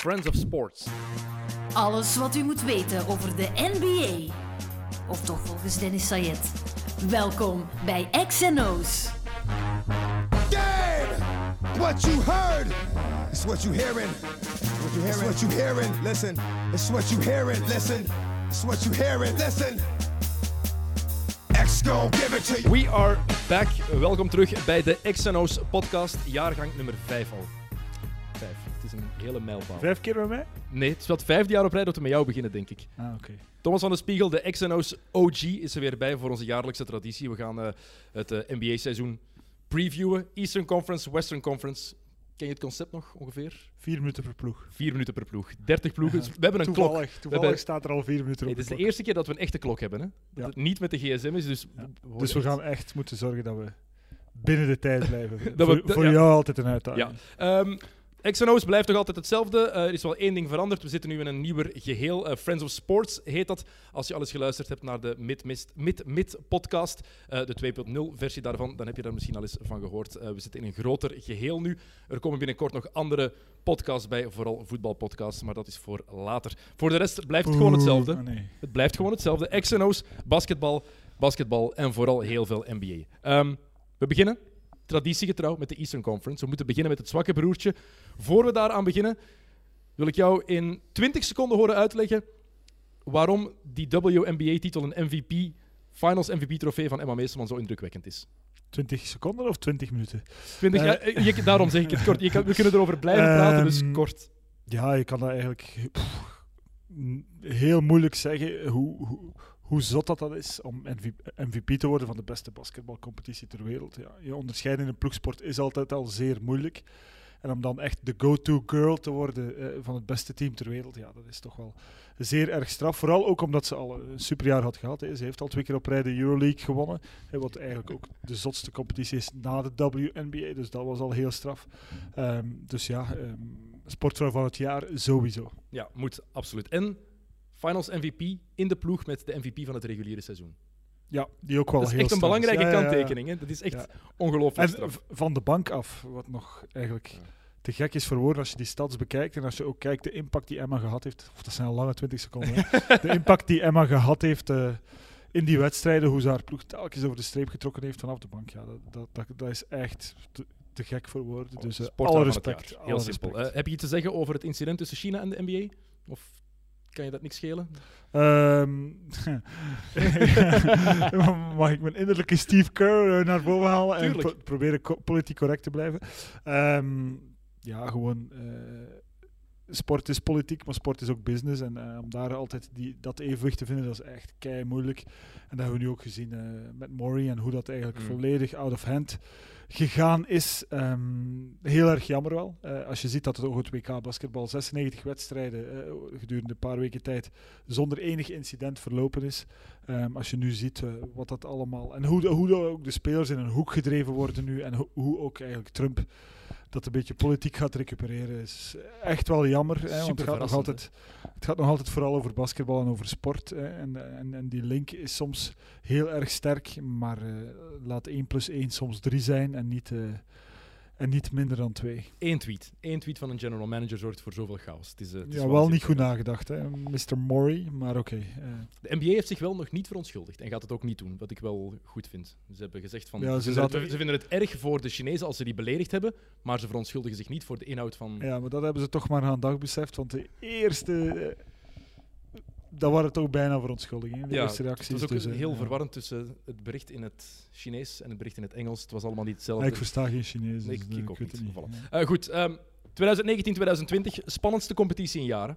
Friends of Sports. Alles wat u moet weten over de NBA. Of toch volgens Dennis Sayed. Welkom bij XNO's. Damn! What you heard is what you hearing. What you hearing? It's what you hearing. Listen. It's what you hearing. Listen. It's what you hearing. Listen. Give it to you. We are back. Welkom terug bij de XNO's podcast, jaargang nummer 5 al. 5. Is een hele mijlpaal. Vijf keer bij mij? Nee, het is wel het vijfde jaar op rij dat we met jou beginnen, denk ik. Ah, oké. Thomas van de Spiegel, de XNO's OG, is er weer bij voor onze jaarlijkse traditie. We gaan eh, het eh, NBA-seizoen previewen. Eastern Conference, Western Conference. Ken je het concept nog ongeveer? Vier minuten per ploeg. Vier minuten per ploeg. 30 ploegen. We hebben een klok. toevallig, Toevallig hebben- staat er al vier minuten Nee, op het is de de klok. eerste keer dat we een echte klok hebben. Hè? Dat Ja. het niet met de gsm is. Dus, Ja. we Dus we gaan echt moeten zorgen dat we binnen de tijd blijven. Dat we- voor dat- voor jou altijd een uitdaging. Ja. Ehm XNO's blijft nog altijd hetzelfde. Eh, er is wel één ding veranderd. We zitten nu in een nieuwer geheel. Eh, Friends of Sports heet dat. Als je al eens geluisterd hebt naar de Mid-Mid Mid, Mid podcast, eh, de 2.0 versie daarvan, dan heb je daar misschien al eens van gehoord. Eh, we zitten in een groter geheel nu. Er komen binnenkort nog andere podcasts bij, vooral voetbalpodcasts, maar dat is voor later. Voor de rest blijft het gewoon hetzelfde. ah, nee. Het blijft gewoon hetzelfde. XNO's, basketbal, basketbal en vooral heel veel NBA. Ehm, we beginnen traditiegetrouw met de Eastern Conference. We moeten beginnen met het zwakke broertje. Voor we daaraan beginnen, wil ik jou in 20 seconden horen uitleggen waarom die WNBA-titel een MVP, Finals MVP-trofee van Emma Meesterman zo indrukwekkend is. 20 seconden of 20 minuten? 20, Eh. ja, je- daarom zeg ik het kort. Je kan, we kunnen erover blijven praten, dus Ehm, kort. Ja, je kan dat eigenlijk pff, heel moeilijk zeggen hoe, hoe, hoe zot dat, dat is om MVP, te worden van de beste basketbalcompetitie ter wereld. Ja, je onderscheiden in een ploegsport is altijd al zeer moeilijk. En om dan echt de go-to girl te worden eh, van het beste team ter wereld, ja, dat is toch wel zeer erg straf. Vooral ook omdat ze al een superjaar had gehad. Hè. Ze heeft al twee keer op rij de Euroleague gewonnen. Hè, wat eigenlijk ook de zotste competitie is na de WNBA. Dus dat was al heel straf. Ehm, dus ja, ehm, sportvrouw van het jaar sowieso. Ja, moet absoluut. En Finals MVP in de ploeg met de MVP van het reguliere seizoen. Ja, die ook wel Dat is heel echt een belangrijke Ja, kanttekening. Hè? Dat is echt ongelooflijk En straf. van de bank af, wat nog eigenlijk te gek is voor woorden als je die stats bekijkt en als je ook kijkt de impact die Emma gehad heeft. Of dat zijn al lange 20 seconden. hè. de impact die Emma gehad heeft eh, in die wedstrijden, hoe ze haar ploeg telkens over de streep getrokken heeft vanaf de bank. Ja, dat, dat, dat, dat is echt te, te gek voor woorden. Dus eh, Sportvrouw alle respect. alle Heel simpel. respect. Heb je iets te zeggen over het incident tussen China en de NBA? Of kan je dat niks schelen? Ehm, mag ik mijn innerlijke Steve Kerr eh, naar boven halen en pro- proberen co- politiek correct te blijven? Ehm, ja, gewoon. eh, sport is politiek, maar sport is ook business. En eh, om daar altijd die, dat evenwicht te vinden, dat is echt kei moeilijk. En dat hebben we nu ook gezien eh, met Maury en hoe dat eigenlijk Mm. volledig out of hand gegaan is. Ehm, heel erg jammer wel. Eh, als je ziet dat het ook het WK basketbal 96 wedstrijden gedurende een paar weken tijd zonder enig incident verlopen is. Ehm, als je nu ziet wat dat allemaal. En hoe, de- hoe de- ook de spelers in een hoek gedreven worden nu. En ho- hoe ook eigenlijk Trump dat een beetje politiek gaat recupereren. Is echt wel jammer. Hè, want het gaat, nog altijd, het gaat nog altijd vooral over basketbal en over sport. Hè, en, en, en die link is soms heel erg sterk. Maar eh, laat 1 plus 1 soms 3 zijn en niet, eh, en niet minder dan 2. Eén tweet. Eén tweet van een general manager zorgt voor zoveel chaos. Het is, eh, het is Ja, wel niet goed nagedacht, hè, Mr. Maury. Maar oké. eh. De NBA heeft zich wel nog niet verontschuldigd en gaat het ook niet doen, wat ik wel goed vind. Ze hebben gezegd van Ja, ze, vinden het, zaten- ze vinden het erg voor de Chinezen als ze die beledigd hebben, maar ze verontschuldigen zich niet voor de inhoud van. Ja, maar dat hebben ze toch maar aan dag beseft. Want de eerste. Eh, dat waren toch bijna verontschuldigingen. De Ja, eerste Het reacties. was ook dus, eh, heel ja. verwarrend tussen het bericht in het Chinees en het bericht in het Engels. Het was allemaal niet hetzelfde. ik versta geen Chinees. Nee, dus, ik- eh, ik ook niet. Ja. Eh, goed, ehm 2019, 2020, spannendste competitie in jaren.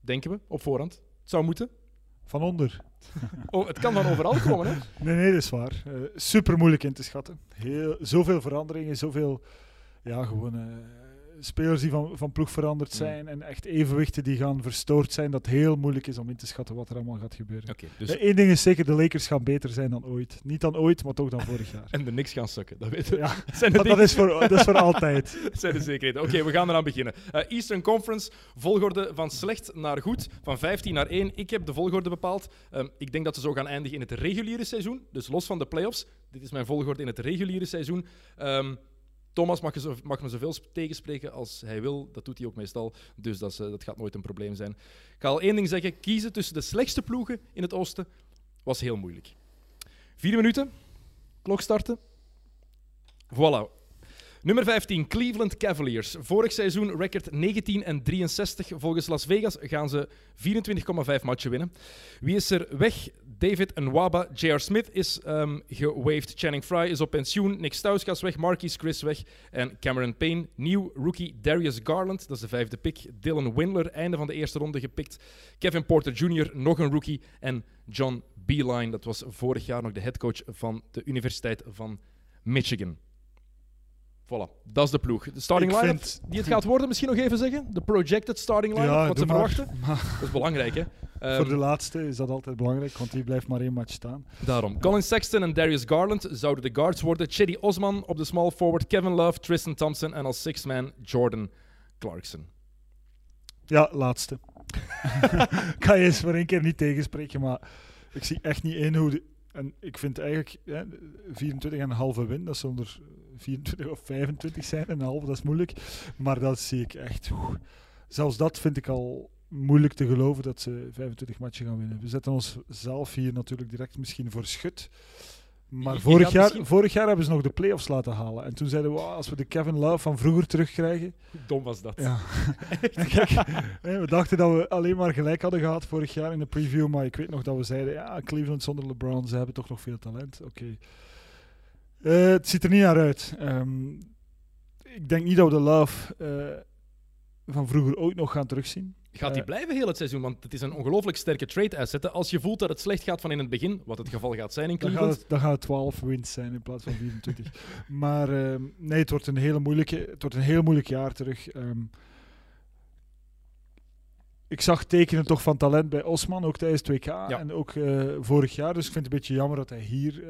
Denken we op voorhand. Het zou moeten. Van onder. Oh, het kan van overal komen, hè? Nee, nee, dat is waar. Eh, super moeilijk in te schatten. Heel, zoveel veranderingen, zoveel. Ja, gewoon. eh, spelers die van, van ploeg veranderd Mm. zijn en echt evenwichten die gaan verstoord zijn, dat heel moeilijk is om in te schatten wat er allemaal gaat gebeuren. Oké, dus... Eén ding is zeker, de Lakers gaan beter zijn dan ooit. Niet dan ooit, maar toch dan vorig jaar. En de niks gaan sukken, dat weten we. Ja, Zijn dat, dat, is voor, dat is voor altijd. Dat zijn de zekerheden. Oké, we gaan eraan beginnen. Eh, Eastern Conference, volgorde van slecht naar goed, van 15 naar 1. Ik heb de volgorde bepaald. Ehm, ik denk dat ze zo gaan eindigen in het reguliere seizoen, dus los van de playoffs. Dit is mijn volgorde in het reguliere seizoen. Ehm, Thomas mag, mag me zoveel sp- tegenspreken als hij wil. Dat doet hij ook meestal. Dus dat, is, eh, dat gaat nooit een probleem zijn. Ik ga al één ding zeggen. Kiezen tussen de slechtste ploegen in het oosten was heel moeilijk. Vier minuten. Klok starten. Voilà. Nummer 15, Cleveland Cavaliers. Vorig seizoen record 19 en 63. Volgens Las Vegas gaan ze 24,5 matchen winnen. Wie is er weg? David Nwaba. J.R. Smith is ehm gewaved. Channing Frye is op pensioen. Nick Stauskas weg. Marquise Chris weg. En Cameron Payne. Nieuw rookie Darius Garland. Dat is de vijfde pick. Dylan Windler, einde van de eerste ronde gepikt. Kevin Porter Jr., nog een rookie. En John Beeline, dat was vorig jaar nog de headcoach van de Universiteit van Michigan. Voilà, dat is de ploeg. De starting vind- die het gaat worden, misschien nog even zeggen. De projected starting line-up, Ja, wat ze maar. verwachten. Maar Dat is belangrijk, hè? Ehm, voor de laatste is dat altijd belangrijk, want die blijft maar één match staan. Daarom. Colin Sexton en Darius Garland zouden de guards worden. Chidi Osman op de small forward. Kevin Love, Tristan Thompson en als sixth man Jordan Clarkson. Ja, laatste. kan je eens voor één keer niet tegenspreken, maar ik zie echt niet in hoe... De, en ik vind eigenlijk ja, 24 en een halve win, dat zonder 24 of 25 zijn en een halve, dat is moeilijk. Maar dat zie ik echt... oeh. Zelfs dat vind ik al moeilijk te geloven dat ze 25 matchen gaan winnen. We zetten ons zelf hier natuurlijk direct misschien voor schut. Maar vorig jaar, misschien- vorig jaar hebben ze nog de play-offs laten halen. En toen zeiden we, "Wauw, als we de Kevin Love van vroeger terugkrijgen, dom was dat? ja. Kijk, we dachten dat we alleen maar gelijk hadden gehad vorig jaar in de preview, maar ik weet nog dat we zeiden, ja, Cleveland zonder LeBron, ze hebben toch nog veel talent. Oké. Eh, het ziet er niet naar uit. Ehm, ik denk niet dat we de Love eh, van vroeger ooit nog gaan terugzien. Gaat die Eh, blijven heel het seizoen? Want het is een ongelooflijk sterke trade asset. Als je voelt dat het slecht gaat van in het begin, wat het geval gaat zijn in Dan gaat, Cleveland. het, dan gaat het 12 wins zijn in plaats van 24. maar ehm, nee, het wordt, een hele moeilijke, het wordt een heel moeilijk jaar terug. Ehm, ik zag tekenen toch van talent bij Osman, ook tijdens 2K en ook vorig jaar. Dus ik vind het een beetje jammer dat hij hier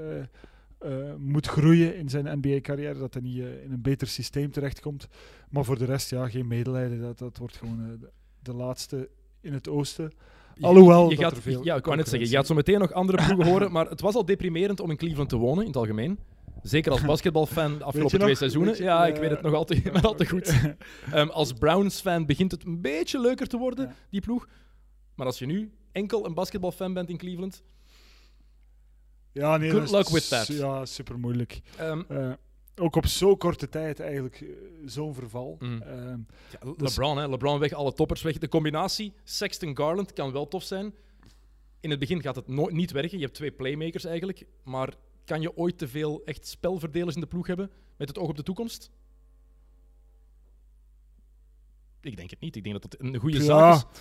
eh, moet groeien in zijn NBA-carrière. Dat hij niet eh, in een beter systeem terechtkomt. Maar voor de rest, ja, geen medelijden. Dat, dat wordt gewoon eh, de, laatste in het oosten. Alhoewel je gaat, er veel ja, ik wou net zeggen, je gaat zo meteen nog andere ploegen horen, maar het was al deprimerend om in Cleveland te wonen, in het algemeen. Zeker als basketbalfan de afgelopen twee nog? seizoenen. Je, ja, ik weet het nog altijd, maar altijd goed. Ehm, als Browns-fan begint het een beetje leuker te worden, Ja. die ploeg. Maar als je nu enkel een basketbalfan bent in Cleveland... Ja, nee, Good dat luck with that. Ja, super moeilijk. ehm, Eh, ook op zo'n korte tijd eigenlijk eh, zo'n verval. Mm. Ehm, ja, Dus- LeBron, hè, LeBron weg, alle toppers weg. De combinatie Sexton-Garland kan wel tof zijn. In het begin gaat het nooit niet werken. Je hebt twee playmakers eigenlijk. Maar kan je ooit te veel echt spelverdelers in de ploeg hebben met het oog op de toekomst? Ik denk het niet. Ik denk dat het een goede Ja. zaak is.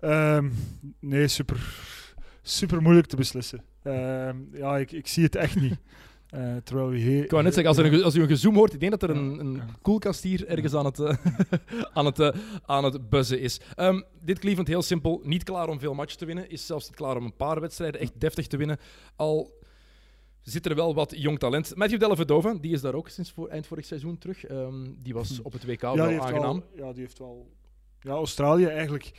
ehm, nee, super, super moeilijk te beslissen. Ehm, ja, ik, ik zie het echt niet. Eh, terwijl we hier, Ik wou net zeggen, als, er een, als u een gezoom hoort, ik denk dat er een, een koelkast hier ergens aan het, eh, aan het, eh, aan het buzzen is. Ehm, dit Cleveland heel simpel, niet klaar om veel matchen te winnen, is zelfs niet klaar om een paar wedstrijden echt deftig te winnen. Al zit er wel wat jong talent. Matthew Dellavedova, die is daar ook sinds voor, eind vorig seizoen terug. Ehm, die was op het WK ja, wel aangenaam. wel, ja, die heeft wel. Ja, Australië eigenlijk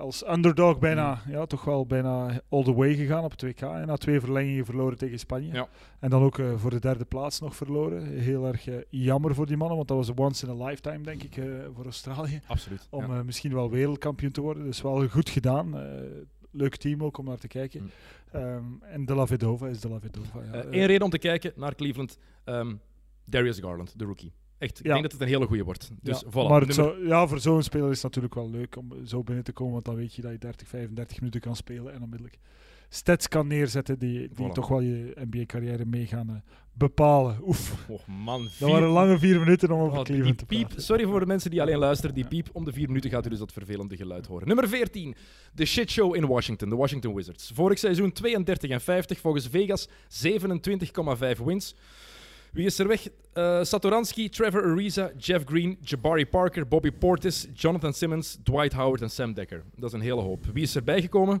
als underdog bijna, Mm. ja, toch wel bijna all the way gegaan op het WK. En na twee verlengingen verloren tegen Spanje. Ja. En dan ook eh, voor de derde plaats nog verloren. Heel erg eh, jammer voor die mannen, want dat was een once in a lifetime, denk ik, eh, voor Australië. Absoluut. Om ja. misschien wel wereldkampioen te worden. Dus wel goed gedaan. Leuk team ook om naar te kijken. Mm. Ehm, en De La Vedova is De La Vedova. Ja. Eén reden om te kijken naar Cleveland. ehm, Darius Garland, de rookie. Echt, ik Ja. denk dat het een hele goede wordt. Dus ja, voilà. maar nummer- zou- ja, voor zo'n speler is het natuurlijk wel leuk om zo binnen te komen. Want dan weet je dat je 30, 35 minuten kan spelen. En onmiddellijk stats kan neerzetten die, die Voilà. toch wel je NBA-carrière mee gaan eh, bepalen. Oef, Och man, dat vier- waren lange vier minuten om over Oh, Cleveland te piep, praten. sorry voor de mensen die alleen luisteren. Die piep om de vier minuten gaat u dus dat vervelende geluid horen. Nummer 14. De shitshow in Washington. De Washington Wizards. Vorig seizoen 32 en 50. Volgens Vegas 27,5 wins. Wie is er weg? Eh, Satoransky, Trevor Ariza, Jeff Green, Jabari Parker, Bobby Portis, Jonathan Simmons, Dwight Howard en Sam Dekker. Dat is een hele hoop. Wie is erbij gekomen?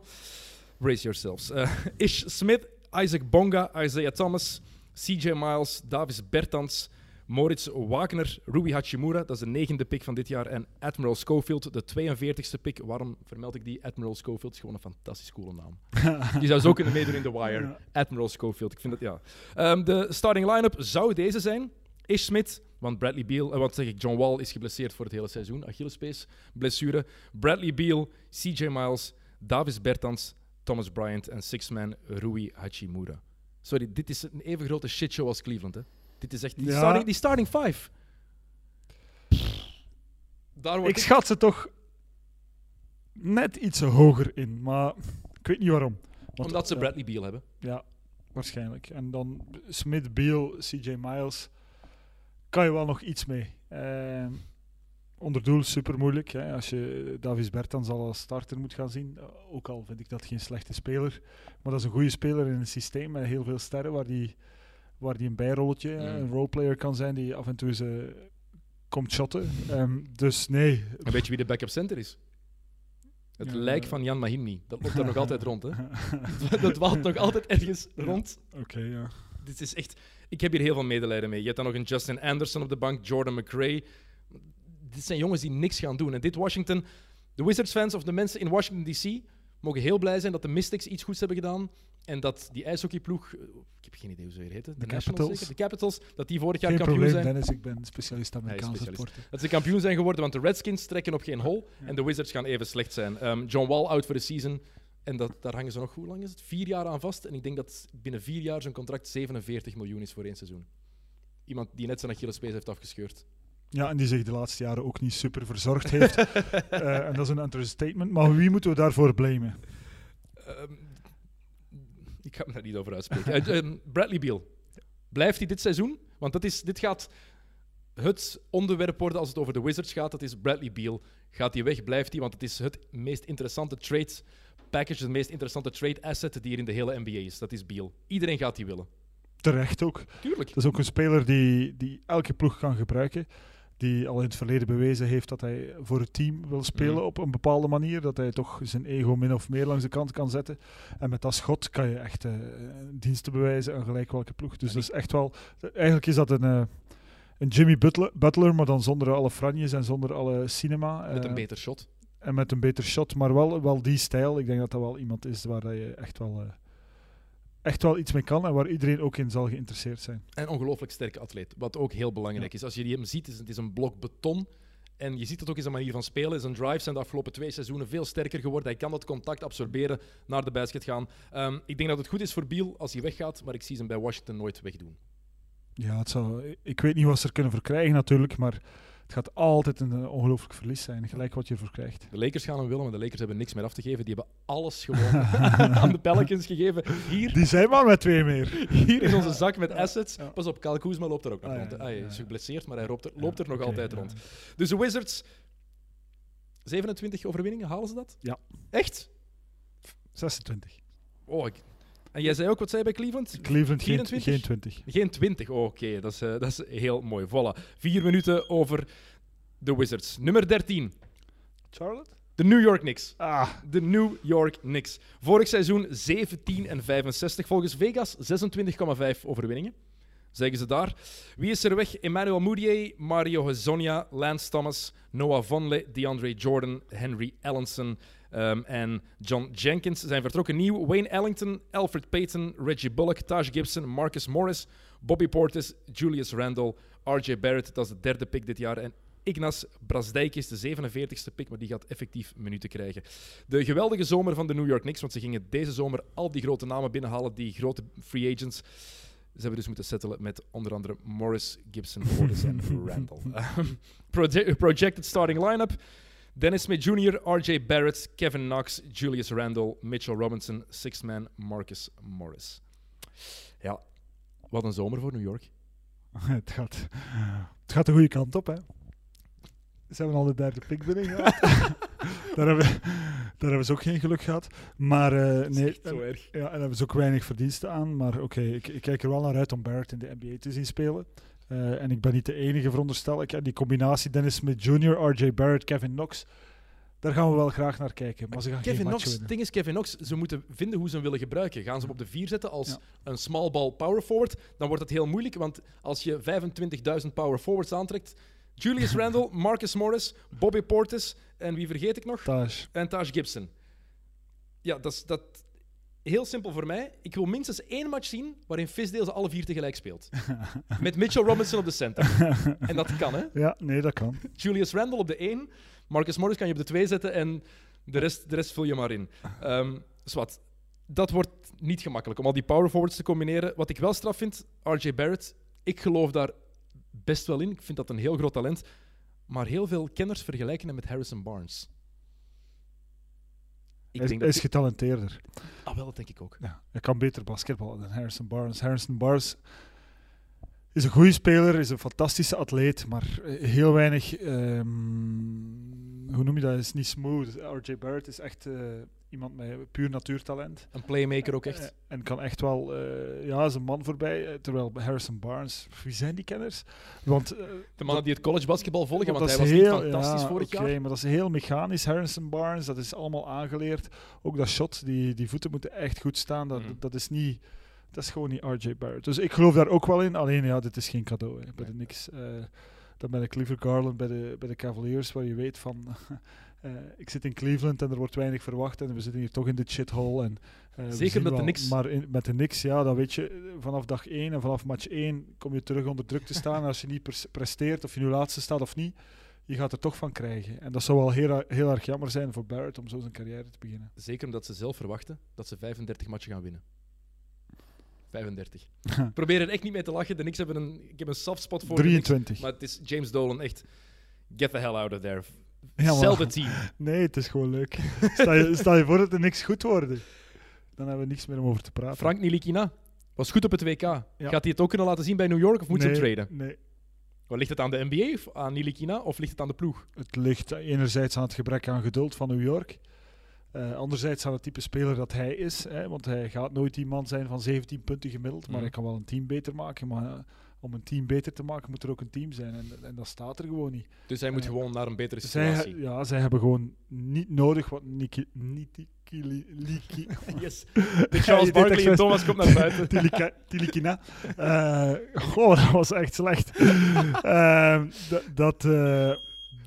Brace yourselves. Eh, Ish Smith, Isaac Bonga, Isaiah Thomas, CJ Miles, Davis Bertans, Moritz Wagner, Rui Hachimura, dat is de negende pick van dit jaar, en Admiral Schofield, de 42ste pick. Waarom vermeld ik die? Admiral Schofield is gewoon een fantastisch coole naam. Die zou zo kunnen meedoen in The Wire. Ja. Admiral Schofield, ik vind dat ja. Ehm, de starting line-up zou deze zijn. Ish Smith, Want Bradley Beal, eh, wat zeg ik, John Wall is geblesseerd voor het hele seizoen. Achillespees, blessure. Bradley Beal, CJ Miles, Davis Bertans, Thomas Bryant en sixman Rui Hachimura. Sorry, dit is een even grote shitshow als Cleveland. Hè? Dit is echt die, Ja. starting, die starting five. Daar Ik wordt ik, schat ze toch net iets hoger in, maar ik weet niet waarom. Want, omdat ze Bradley Beal hebben. Ja, waarschijnlijk. En dan Smith, Beal, CJ Miles. Kan je wel nog iets mee. Eh, onder doel super moeilijk. Hè, als je Davis Bertans al als starter moet gaan zien. Ook al vind ik dat geen slechte speler. Maar dat is een goede speler in een systeem met heel veel sterren. Waar die, waar die een bijrolletje, Mm. een roleplayer kan zijn. Die af en toe eens, eh, komt shotten. Ehm, dus nee. En weet je wie de backup center is? Het Ja, lijk van Jan Mahimni. Dat loopt er nog altijd rond. Hè? dat dwaalt nog altijd ergens Ja. rond. Oké, ja. Dit is echt... Ik heb hier heel veel medelijden mee. Je hebt dan nog een Justin Anderson op de bank, Jordan McRae. Dit zijn jongens die niks gaan doen. En dit Washington... De Wizards-fans of de mensen in Washington D.C. mogen heel blij zijn dat de Mystics iets goeds hebben gedaan. En dat die ijshockeyploeg... eh, Ik heb geen idee hoe ze weer heten. De, De Capitals. zeker? De Capitals. Dat die vorig jaar Geen kampioen probleem, zijn. Dennis. Ik ben specialist Amerikaanse specialist. sporten. Dat ze kampioen zijn geworden, want de Redskins trekken op geen hol. Ja. En de Wizards gaan even slecht zijn. Ehm, John Wall out voor de season. En dat, daar hangen ze nog, hoe lang is het? Vier jaar aan vast. En ik denk dat binnen vier jaar zijn contract 47 miljoen is voor één seizoen. Iemand die net zijn Achillespees heeft afgescheurd. Ja, en die zich de laatste jaren ook niet super verzorgd heeft. Eh, en dat is een understatement. Maar wie moeten we daarvoor blamen? Ehm, ik ga me daar niet over uitspreken. Eh, ehm, Bradley Beal. Blijft hij dit seizoen? Want dat is, dit gaat het onderwerp worden als het over de Wizards gaat. Dat is Bradley Beal. Gaat hij weg? Blijft hij? Want het is het meest interessante trade package, de meest interessante trade asset die er in de hele NBA is. Dat is Beal. Iedereen gaat die willen. Terecht ook. Tuurlijk. Dat is ook een speler die, die elke ploeg kan gebruiken. Die al in het verleden bewezen heeft dat hij voor het team wil spelen Mhm. op een bepaalde manier. Dat hij toch zijn ego min of meer langs de kant kan zetten. En met dat schot kan je echt eh, diensten bewijzen aan gelijk welke ploeg. Dus dat is echt wel... Eigenlijk is dat een, eh, een Jimmy Butler, Butler, maar dan zonder alle franjes en zonder alle cinema. Met een Eh, beter shot. En met een beter shot, maar wel, wel die stijl. Ik denk dat dat wel iemand is waar je echt wel, echt wel iets mee kan en waar iedereen ook in zal geïnteresseerd zijn. En ongelooflijk sterke atleet. Wat ook heel belangrijk is. Als je die hem ziet, is het is een blok beton. En je ziet het ook in zijn manier van spelen. Zijn drives zijn de afgelopen twee seizoenen veel sterker geworden. Hij kan dat contact absorberen, naar de basket gaan. Ehm, ik denk dat het goed is voor Beal als hij weggaat, maar ik zie ze hem bij Washington nooit wegdoen. Ja, het zou, ik weet niet wat ze er kunnen voor krijgen natuurlijk, maar het gaat altijd een ongelooflijk verlies zijn, gelijk wat je ervoor krijgt. De Lakers gaan hem willen, maar de Lakers hebben niks meer af te geven. Die hebben alles gewoon aan de Pelicans gegeven. Hier, Die zijn maar met twee meer. hier is onze zak met assets. Ja. Pas op, Kyle Kuzma loopt er ook nog Ah, ja, rond. Ah, hij ja, is ja. geblesseerd, maar hij loopt er, Ja, loopt er nog altijd ja. rond. Dus de Wizards, 27 overwinningen, halen ze dat? Ja. Echt? 26. Oh, ik- En jij zei ook, wat zei bij Cleveland? Cleveland geen, 24? geen 20. Geen 20. Oh, Oké, dat, is, eh, dat is heel mooi. Voilà. Vier minuten over de Wizards. Nummer 13. Charlotte? De New York Knicks. Ah, De New York Knicks. Vorig seizoen 17 en 65. Volgens Vegas 26,5 overwinningen. Zeggen ze daar. Wie is er weg? Emmanuel Moutier, Mario Hezonja, Lance Thomas, Noah Vonleh, DeAndre Jordan, Henry Ellenson ehm, en John Jenkins zijn vertrokken nieuw. Wayne Ellington, Alfred Payton, Reggie Bullock, Taj Gibson, Marcus Morris, Bobby Portis, Julius Randle, RJ Barrett, dat is de derde pick dit jaar. En Ignas Brasdijk is de 47ste pick, maar die gaat effectief minuten krijgen. De geweldige zomer van de New York Knicks, want ze gingen deze zomer al die grote namen binnenhalen, die grote free agents. Ze hebben dus moeten settelen met onder andere Morris, Gibson, Portis en Randall. Ehm, proje- projected starting line-up. Dennis Smith Jr., RJ Barrett, Kevin Knox, Julius Randle, Mitchell Robinson, sixth man Marcus Morris. Ja, wat een zomer voor New York. het, gaat, het gaat de goede kant op, hè. Ze hebben al de derde pick binnen gehad. daar, hebben, daar hebben ze ook geen geluk gehad. Maar eh, nee, Zo erg. Ja, en daar hebben ze ook weinig verdiensten aan. Maar oké, ik, ik kijk er wel naar uit om Barrett in de NBA te zien spelen. Eh, en ik ben niet de enige, veronderstel ik. hè. Die combinatie Dennis Smith Jr., RJ Barrett, Kevin Knox. Daar gaan we wel graag naar kijken. Maar ze gaan Kevin geen match Knox, het ding is, Kevin Knox, ze moeten vinden hoe ze hem willen gebruiken. Gaan ze hem op de vier zetten als Ja. een small ball power forward, dan wordt het heel moeilijk, want als je 25.000 power forwards aantrekt, Julius Randle, Marcus Morris, Bobby Portis en wie vergeet ik nog? Taj. En Taj Gibson. Ja, dat, dat, heel simpel voor mij. Ik wil minstens één match zien waarin Fisdale ze alle vier tegelijk speelt. Met Mitchell Robinson op de center. En dat kan, hè? Ja, nee, dat kan. Julius Randle op de 1. Marcus Morris kan je op de 2 zetten en de rest, de rest vul je maar in. Zwart. Dat wordt niet gemakkelijk om al die power forwards te combineren. Wat ik wel straf vind, RJ Barrett, ik geloof daar best wel in. Ik vind dat een heel groot talent. Maar heel veel kenners vergelijken hem met Harrison Barnes. Ik Hij is, hij is getalenteerder. Ah, wel, dat denk ik ook. Ja, hij kan beter basketballen dan Harrison Barnes. Harrison Barnes is een goede speler, is een fantastische atleet, maar heel weinig. ehm, hoe noem je dat? Is niet smooth. RJ Barrett is echt eh, iemand met puur natuurtalent. Een playmaker ook Eh, echt. en kan echt wel, eh, ja, is een man voorbij. eh, terwijl Harrison Barnes, wie zijn die kenners? Want eh, De mannen die het college basketbal volgen, want, hij was niet heel- fantastisch ja, vorig jaar. maar dat is heel mechanisch. Harrison Barnes, dat is allemaal aangeleerd. Ook dat shot, die, die voeten moeten echt goed staan. Dat, Mhm. dat is niet... Dat is gewoon niet RJ Barrett. Dus ik geloof daar ook wel in. Alleen, ja, dit is geen cadeau. Hè. Bij de Knicks, eh dan ben ik liever Garland bij de, bij de Cavaliers, waar je weet van... eh, ik zit in Cleveland en er wordt weinig verwacht en we zitten hier toch in de shithole. En, eh, Zeker met de Knicks. Maar in- met de Knicks, ja, dan weet je, vanaf dag 1 en vanaf match 1 kom je terug onder druk te staan. En als je niet pres- presteert, of je nu laatste staat of niet, je gaat er toch van krijgen. En dat zou wel heel, heel erg jammer zijn voor Barrett om zo zijn carrière te beginnen. Zeker omdat ze zelf verwachten dat ze 35 matchen gaan winnen. 35. Ik probeer er echt niet mee te lachen. De Knicks hebben een, ik heb een soft spot voor de Knicks, 23. maar het is James Dolan echt. Get the hell out of there. Ja, team. Nee, het is gewoon leuk. Stel je, stel je voor dat er niks goed worden. Dan hebben we niks meer om over te praten. Frank Nilikina was goed op het WK. Gaat hij het ook kunnen laten zien bij New York of moet ze hem traden? Nee, Wat, ligt het aan de NBA of aan Nilikina of ligt het aan de ploeg? het ligt enerzijds aan het gebrek aan geduld van New York. Eh, anderzijds aan het type speler dat hij is. Hè, want hij gaat nooit die man zijn van 17 punten gemiddeld. Maar Mhm. hij kan wel een team beter maken. Maar eh, om een team beter te maken moet er ook een team zijn. En, en dat staat er gewoon niet. Dus hij moet Eh, gewoon naar een betere Zij, situatie. ja, zij hebben gewoon niet nodig wat Niki... Niki... Liki... Yes. De Charles Barkley en. Thomas komt naar buiten. Tilikina. Goh, dat was echt slecht. Dat, dat,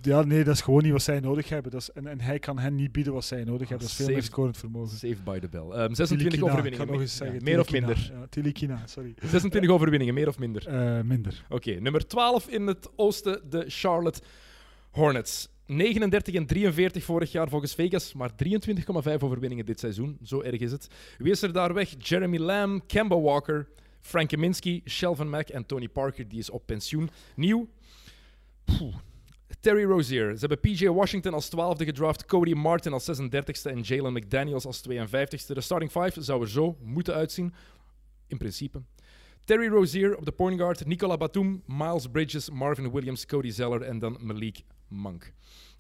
ja, nee, dat is gewoon niet wat zij nodig hebben. Dat is, en, en hij kan hen niet bieden wat zij nodig hebben. Dat is veel meer scorend vermogen. Saved by the bell. Ehm, 26 Tilikina, Ik overwinningen. ga nog eens Ja, zeggen. meer of minder? Ja, Tilikina, sorry. 26 overwinningen, meer of minder? Minder. Oké, nummer 12 in het oosten, de Charlotte Hornets. 39 en 43 vorig jaar volgens Vegas, maar 23,5 overwinningen dit seizoen. Zo erg is het. Wie is er daar weg? Jeremy Lamb, Kemba Walker, Frank Kaminsky, Shelvin Mack en Tony Parker, die is op pensioen. Nieuw. Poeh. Terry Rozier. Ze hebben PJ Washington als 12e gedraft, Cody Martin als 36e en Jalen McDaniels als 52e. De starting five zou er zo moeten uitzien, in principe. Terry Rozier op de point guard, Nicola Batum, Miles Bridges, Marvin Williams, Cody Zeller en dan Malik Monk.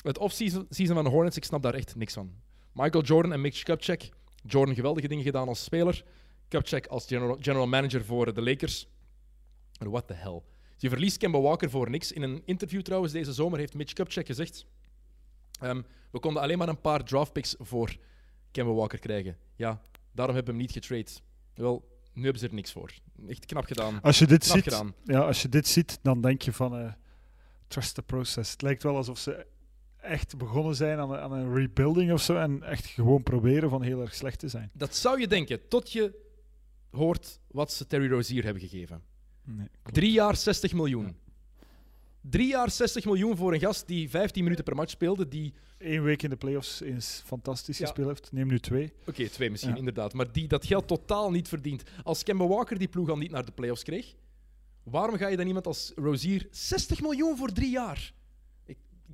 Het offseason season van de Hornets, ik snap daar echt niks van. Michael Jordan en Mitch Kupchak. Jordan geweldige dingen gedaan als speler. Kupchak als general, manager voor de Lakers. What the hell. Je verliest Kemba Walker voor niks. In een interview trouwens deze zomer heeft Mitch Kupchak gezegd... ehm, we konden alleen maar een paar draftpicks voor Kemba Walker krijgen. Ja, daarom hebben we hem niet getrade. Wel, nu hebben ze er niks voor. Echt knap gedaan. Als je dit Knap ziet, gedaan. ja, als je dit ziet, dan denk je van eh, trust the process. Het lijkt wel alsof ze echt begonnen zijn aan, aan een rebuilding of zo en echt gewoon proberen van heel erg slecht te zijn. Dat zou je denken, tot je hoort wat ze Terry Rozier hebben gegeven. Nee, Drie jaar 60 miljoen. Drie jaar 60 miljoen voor een gast die 15 minuten per match speelde. Die, Eén week in de playoffs eens fantastisch Ja. gespeeld heeft. Neem nu twee. oké, twee misschien Ja. inderdaad, maar die dat geld totaal niet verdient. Als Kemba Walker die ploeg al niet naar de playoffs kreeg, waarom ga je dan iemand als Rozier 60 miljoen voor drie jaar?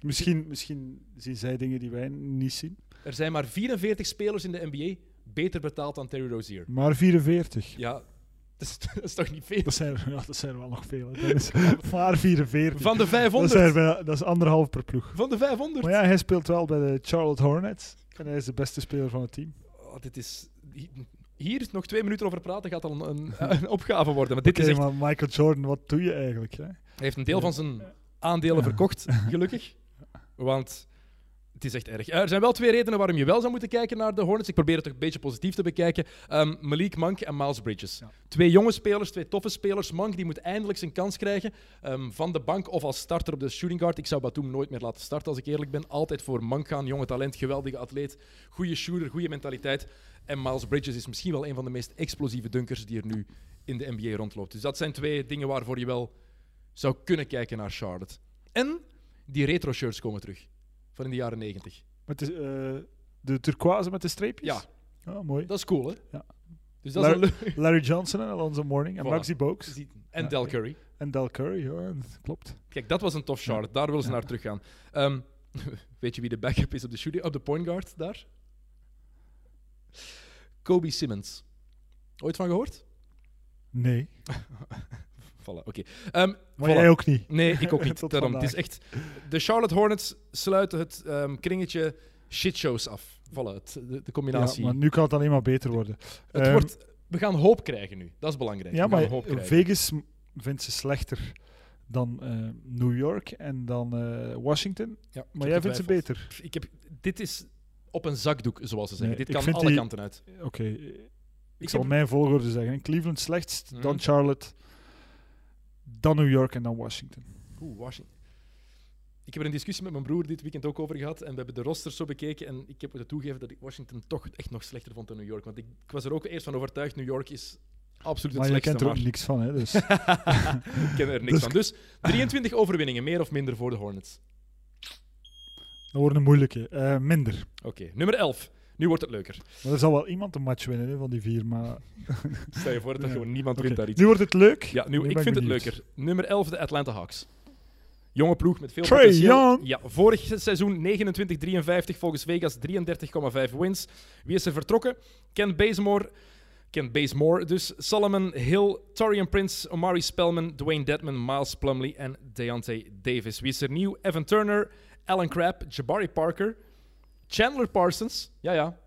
Misschien, misschien zien zij dingen die wij niet zien. Er zijn maar 44 spelers in de NBA beter betaald dan Terry Rozier. Maar 44. Ja, dat is, dat is toch niet veel? Dat zijn, er- ja, dat zijn er wel nog veel. hè. Dat is maar 44. Van de dat, 500. zijn wel, dat is anderhalf per ploeg. Van de 500. Maar ja, hij speelt wel bij de Charlotte Hornets. En hij is de beste speler van het team. Oh, dit is... Hier nog twee minuten over praten gaat al een, een, opgave worden. Maar dit is echt... maar Michael Jordan, wat doe je eigenlijk? Hè? Hij heeft een deel van zijn aandelen verkocht, gelukkig. Want Het is echt erg. Er zijn wel twee redenen waarom je wel zou moeten kijken naar de Hornets. Ik probeer het toch een beetje positief te bekijken. Ehm, Malik Monk en Miles Bridges. Ja. Twee jonge spelers, twee toffe spelers. Monk die moet eindelijk zijn kans krijgen. ehm, van de bank of als starter op de shooting guard. Ik zou Batum nooit meer laten starten, als ik eerlijk ben. Altijd voor Monk gaan. Jonge talent, geweldige atleet. Goede shooter, goede mentaliteit. En Miles Bridges is misschien wel een van de meest explosieve dunkers die er nu in de NBA rondloopt. Dus dat zijn twee dingen waarvoor je wel zou kunnen kijken naar Charlotte. En die retro shirts komen terug. Van in de jaren 90. Met de, eh, de turquoise met de streepjes? Ja, Ah, mooi. dat is cool, hè? Ja. Dus dat is Larry, leuk. Larry Johnson en Alonzo Mourning en Voilà. Maxi Bogues. En Ja, Del. Curry. En Del Curry, ja, dat klopt. Kijk, dat was een tof Charlotte. Daar willen ze Ja. naar teruggaan. Ehm, weet je wie de backup is op de, shooting, op de point guard daar? Kobe Simmons. Ooit van gehoord? Nee, Voilà, oké. Ehm, maar voilà. jij ook niet. Nee, ik ook niet. Daarom, het is echt... De Charlotte Hornets sluiten het ehm, kringetje shitshows af. Voilà, het, de, de Ja, combinatie. maar nu kan het alleen maar beter worden. het Ehm, wordt, we gaan hoop krijgen nu. Dat is belangrijk. Ja, maar. Vegas vindt ze slechter dan eh, New York en dan eh, Washington. Ja, Maar jij vindt ze beter. Ik heb, dit is op een zakdoek, zoals ze zeggen. Nee, dit kan alle die- kanten uit. Oké, ik, Ik zal heb- mijn volgorde zeggen. Cleveland slechtst, Mhm. dan Charlotte, dan New York en dan Washington. Oeh, Washington. Ik heb er een discussie met mijn broer dit weekend ook over gehad. En we hebben de rosters zo bekeken. En ik heb moeten toegeven dat ik Washington toch echt nog slechter vond dan New York. Want ik, ik was er ook eerst van overtuigd: New York is absoluut het Maar je slechtste. kent er ook maar niks van, hè? Dus. ik ken er niks Dus- van. Dus 23 overwinningen, meer of minder voor de Hornets. Dat wordt een moeilijke. Eh, minder. Oké, nummer 11. Nu wordt het leuker. Maar er zal wel iemand een match winnen hè, van die vier. Maar... Stel je voor dat er Ja. gewoon niemand Oké, wint daar iets. Nu wordt het leuk. Ja, nu, ik vind het leuker. Nummer 11, de Atlanta Hawks. Jonge ploeg met veel Trae potentieel. Young. Ja, vorig seizoen 29-53, volgens Vegas 33,5 wins. Wie is er vertrokken? Ken Bazemore, Ken Bazemore dus, Solomon Hill, Torian Prince, Omari Spellman, Dwayne Dedman, Miles Plumlee en Deontay Davis. Wie is er nieuw? Evan Turner, Alan Crabb, Jabari Parker, Chandler Parsons, ja ja,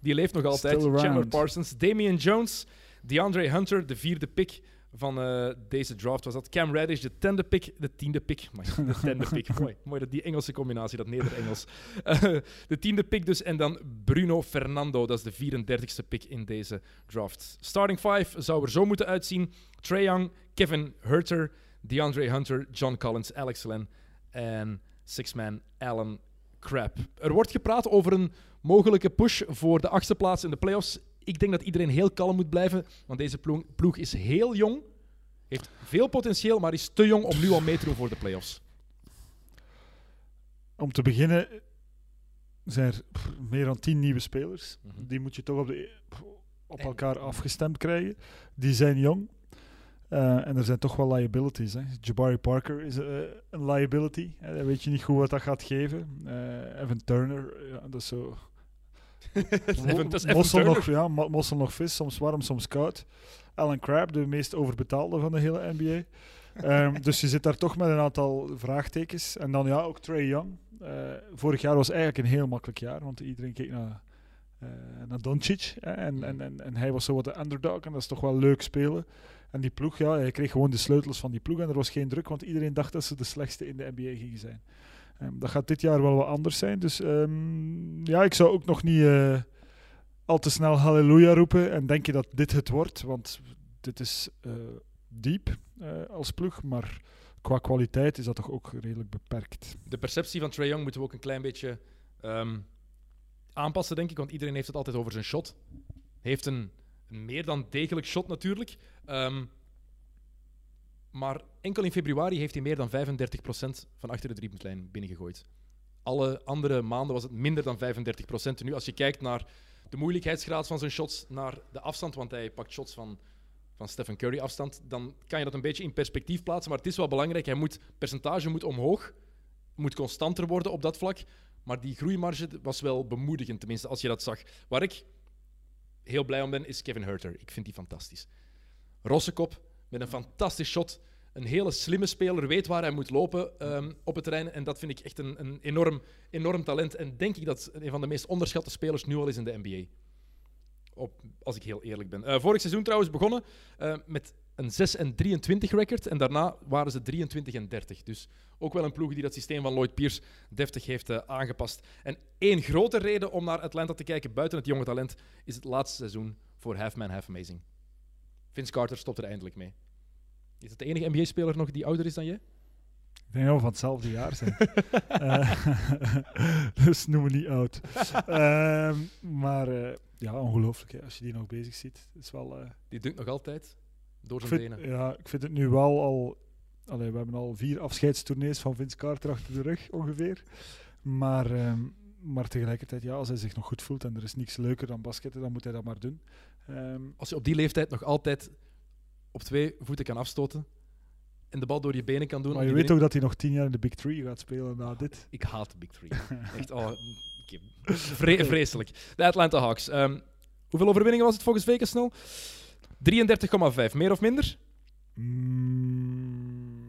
die leeft nog altijd. Chandler Parsons, Damian Jones, DeAndre Hunter, de vierde pick van eh, deze draft was dat. Cam Reddish, de tiende pick. De tiende pick. Maar de tiende pick. Mooi. Mooi dat die Engelse combinatie, dat Neder-Engels. Eh, de tiende pick dus. En dan Bruno Fernando, dat is de 34ste pick in deze draft. Starting five zou er zo moeten uitzien. Trae Young, Kevin Herter, DeAndre Hunter, John Collins, Alex Len en six-man Alan Crabb. Er wordt gepraat over een mogelijke push voor de achtste plaats in de playoffs. Ik denk dat iedereen heel kalm moet blijven, want deze ploeg, ploeg is heel jong, heeft veel potentieel, maar is te jong om nu al mee te doen voor de playoffs. Om te beginnen zijn er meer dan tien nieuwe spelers. Mhm. Die moet je toch op, de, op elkaar afgestemd krijgen. Die zijn jong. Eh, en er zijn toch wel liabilities. Hè. Jabari Parker is eh, een liability. Weet je niet goed wat dat gaat geven. Eh, Evan Turner, ja, dat is zo. Dat is mossel, nog, ja, mossel nog vis, soms warm, soms koud. Alan Crabb, de meest overbetaalde van de hele NBA. Ehm, dus je zit daar toch met een aantal vraagtekens. En dan ja, ook Trey Young. Vorig jaar was eigenlijk een heel makkelijk jaar, want iedereen keek naar, naar Doncic. hè, en, en, en, en hij was zo wat de underdog en dat is toch wel leuk spelen. En die ploeg, ja, hij kreeg gewoon de sleutels van die ploeg en er was geen druk, want iedereen dacht dat ze de slechtste in de NBA gingen zijn. Ehm, dat gaat dit jaar wel wat anders zijn. Dus ehm, ja, ik zou ook nog niet eh, al te snel halleluja roepen en denken dat dit het wordt, want dit is eh, diep eh, als ploeg, maar qua kwaliteit is dat toch ook redelijk beperkt. De perceptie van Trae Young moeten we ook een klein beetje ehm, aanpassen, denk ik, want iedereen heeft het altijd over zijn shot. Heeft een, een meer dan degelijk shot natuurlijk. Ehm, maar enkel in februari heeft hij meer dan 35% van achter de driepuntlijn binnengegooid. Alle andere maanden was het minder dan 35%. Nu, als je kijkt naar de moeilijkheidsgraad van zijn shots, naar de afstand, want hij pakt shots van, van Stephen Curry afstand, dan kan je dat een beetje in perspectief plaatsen. Maar het is wel belangrijk, hij moet, percentage moet omhoog, moet constanter worden op dat vlak. Maar die groeimarge was wel bemoedigend, tenminste, als je dat zag. Waar ik heel blij om ben, is Kevin Herter. Ik vind die fantastisch. Rossekop met een fantastisch shot. Een hele slimme speler, weet waar hij moet lopen ehm, op het terrein. En dat vind ik echt een, een enorm, enorm talent. En denk ik dat een van de meest onderschatte spelers nu al is in de NBA. Op, als ik heel eerlijk ben. Eh, vorig seizoen trouwens begonnen eh, met een 6 en 23 record. En daarna waren ze 23 en 30. Dus ook wel een ploeg die dat systeem van Lloyd Pierce deftig heeft eh, aangepast. En één grote reden om naar Atlanta te kijken buiten het jonge talent is het laatste seizoen voor Half Man Half Amazing. Vince Carter stopt er eindelijk mee. Is het de enige NBA-speler nog die ouder is dan jij? Ik denk dat we van hetzelfde jaar zijn. Eh, dus noem me niet oud. Ehm, maar eh, ja, ongelooflijk hè, als je die nog bezig ziet. Is wel, Die dunkt nog altijd door zijn vind, benen. ja, ik vind het nu wel al... Allee, we hebben al vier afscheidstournees van Vince Carter achter de rug, ongeveer. Maar, ehm, maar tegelijkertijd, ja, als hij zich nog goed voelt en er is niks leuker dan basketten, dan moet hij dat maar doen. Ehm, Als je op die leeftijd nog altijd op twee voeten kan afstoten en de bal door je benen kan doen. maar je weet ook dat hij nog tien jaar in de Big Three gaat spelen na dit. Ik haat de Big Three. Echt, oh. Vre- vreselijk. De Atlanta Hawks. Ehm, hoeveel overwinningen was het volgens Vegas snel? 33,5. Meer of minder? Mm,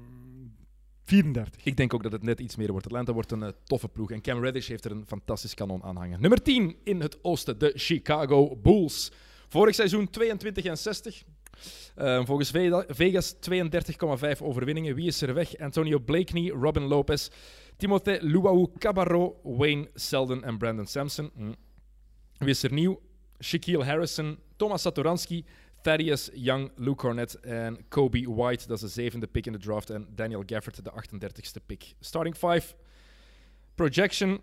34. Ik denk ook dat het net iets meer wordt. Atlanta wordt een eh, toffe ploeg. En Cam Reddish heeft er een fantastisch kanon aan hangen. Nummer 10 in het oosten, de Chicago Bulls. Vorig seizoen 22 en 60. Eh, volgens Ve- Vegas 32,5 overwinningen. Wie is er weg? Antonio Blakeney, Robin Lopez, Timothée Luau Cabarro, Wayne Selden en Brandon Sampson. Hm. Wie is er nieuw? Shaquille Harrison, Thomas Satoransky, Thaddeus Young, Luke Cornett en Kobe White. Dat is de zevende pick in de draft. En Daniel Gafford, de 38ste pick. Starting five. Projection.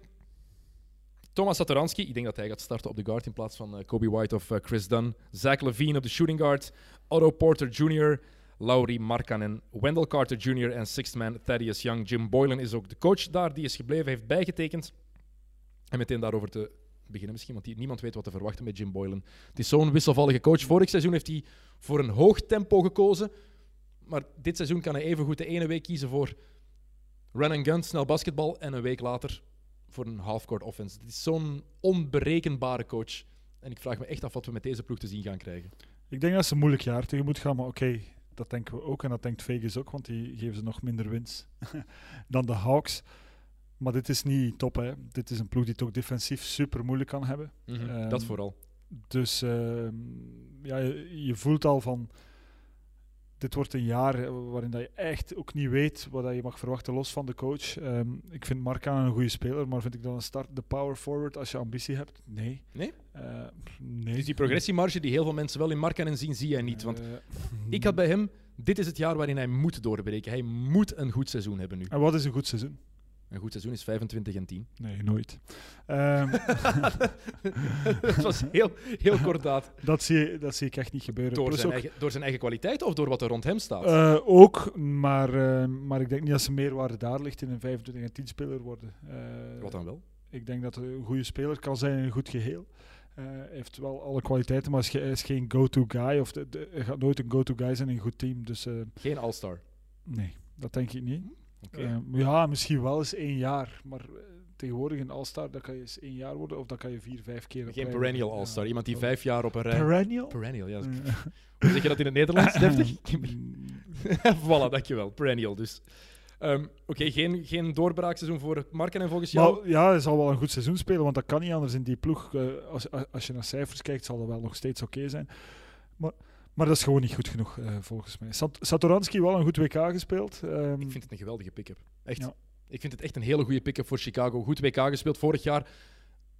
Thomas Satoransky, ik denk dat hij gaat starten op de guard in plaats van eh, Kobe White of eh, Chris Dunn. Zach Levine op de shooting guard. Otto Porter Jr., Laurie Markkanen, Wendell Carter Jr. en sixth man Thaddeus Young. Jim Boylan is ook de coach daar, die is gebleven, heeft bijgetekend. En meteen daarover te beginnen misschien, want niemand weet wat te verwachten met Jim Boylan. Het is zo'n wisselvallige coach. Vorig seizoen heeft hij voor een hoog tempo gekozen. Maar dit seizoen kan hij evengoed de ene week kiezen voor run and gun, snel basketbal, en een week later voor een half-court offense. Het is zo'n onberekenbare coach. En ik vraag me echt af wat we met deze ploeg te zien gaan krijgen. Ik denk dat ze een moeilijk jaar tegemoet gaan, maar oké, dat denken we ook en dat denkt Vegas ook, want die geven ze nog minder winst dan de Hawks. Maar dit is niet top, hè. Dit is een ploeg die het ook defensief super moeilijk kan hebben. Ehm, dat vooral. Dus ehm, ja, je, je voelt al van. Dit wordt een jaar eh, waarin dat je echt ook niet weet wat dat je mag verwachten, los van de coach. Ehm, ik vind Markan een goede speler, maar vind ik dan een start de power forward als je ambitie hebt? Nee. Nee? Eh, nee. Dus die progressiemarge die heel veel mensen wel in Markkanen zien, zie jij niet. Want Eh, ik had bij hem, dit is het jaar waarin hij moet doorbreken. Hij moet een goed seizoen hebben nu. En wat is een goed seizoen? Een goed seizoen is 25 en 10. Nee, nooit. Ehm, dat was heel, heel kordaat. dat, zie, dat zie ik echt niet gebeuren. Door Plus zijn, ook, eigen, door zijn eigen kwaliteit of door wat er rond hem staat? eh, ook, maar, eh, maar ik denk niet dat zijn meerwaarde daar ligt in een 25 en 10 speler worden. Eh, wat dan wel? Ik denk dat hij een goede speler kan zijn in een goed geheel. Eh, Hij heeft wel alle kwaliteiten, maar hij is geen go-to guy. Of de, de- hij gaat nooit een go-to guy zijn in een goed team. Dus Geen All-Star. nee, dat denk ik niet. Oké. Eh, ja, misschien wel eens één jaar. Maar eh, tegenwoordig een All-Star, dat kan je eens één jaar worden. Of dat kan je vier, vijf keer Geen perennial. All-Star. Ja, Iemand die vijf jaar op een rij... Perennial? Perennial, ja. Hoe zeg je dat in het Nederlands? Deftig? mm, voilà, dankjewel. Perennial dus. Ehm, Oké, geen, geen doorbraakseizoen voor Marken en volgens jou? Maar ja, hij zal wel een goed seizoen spelen, want dat kan niet anders in die ploeg. Eh, als, als- als je naar cijfers kijkt, zal dat wel nog steeds oké zijn. Maar, maar dat is gewoon niet goed genoeg, eh, volgens mij. Sat Satoransky wel een goed WK gespeeld. Ehm, Ik vind het een geweldige pick-up. Echt. Ja. Ik vind het echt een hele goede pick-up voor Chicago. Goed WK gespeeld vorig jaar.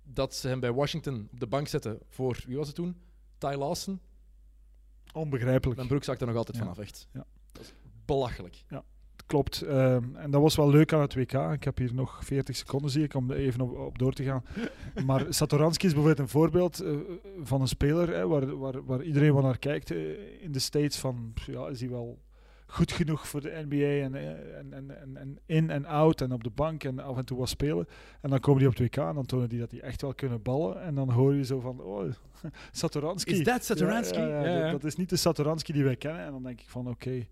Dat ze hem bij Washington op de bank zetten voor, wie was het toen? Ty Lawson. onbegrijpelijk. Mijn broek zakt er nog altijd Ja. vanaf, echt. Ja. Dat is belachelijk. Klopt. Ehm, en dat was wel leuk aan het WK. Ik heb hier nog 40 seconden, zie ik, om er even op, op door te gaan. Maar Satoransky is bijvoorbeeld een voorbeeld eh, van een speler hè, waar, waar, waar iedereen wel naar kijkt eh, in de States. Van, ja, is hij wel goed genoeg voor de NBA en, eh, en, en, en, en in en out en op de bank en af en toe wat spelen. En dan komen die op het WK en dan tonen die dat die echt wel kunnen ballen. En dan hoor je zo van, oh, Satoransky. Is dat Satoransky? Ja. Dat, dat is niet de Satoransky die wij kennen. En dan denk ik van, oké,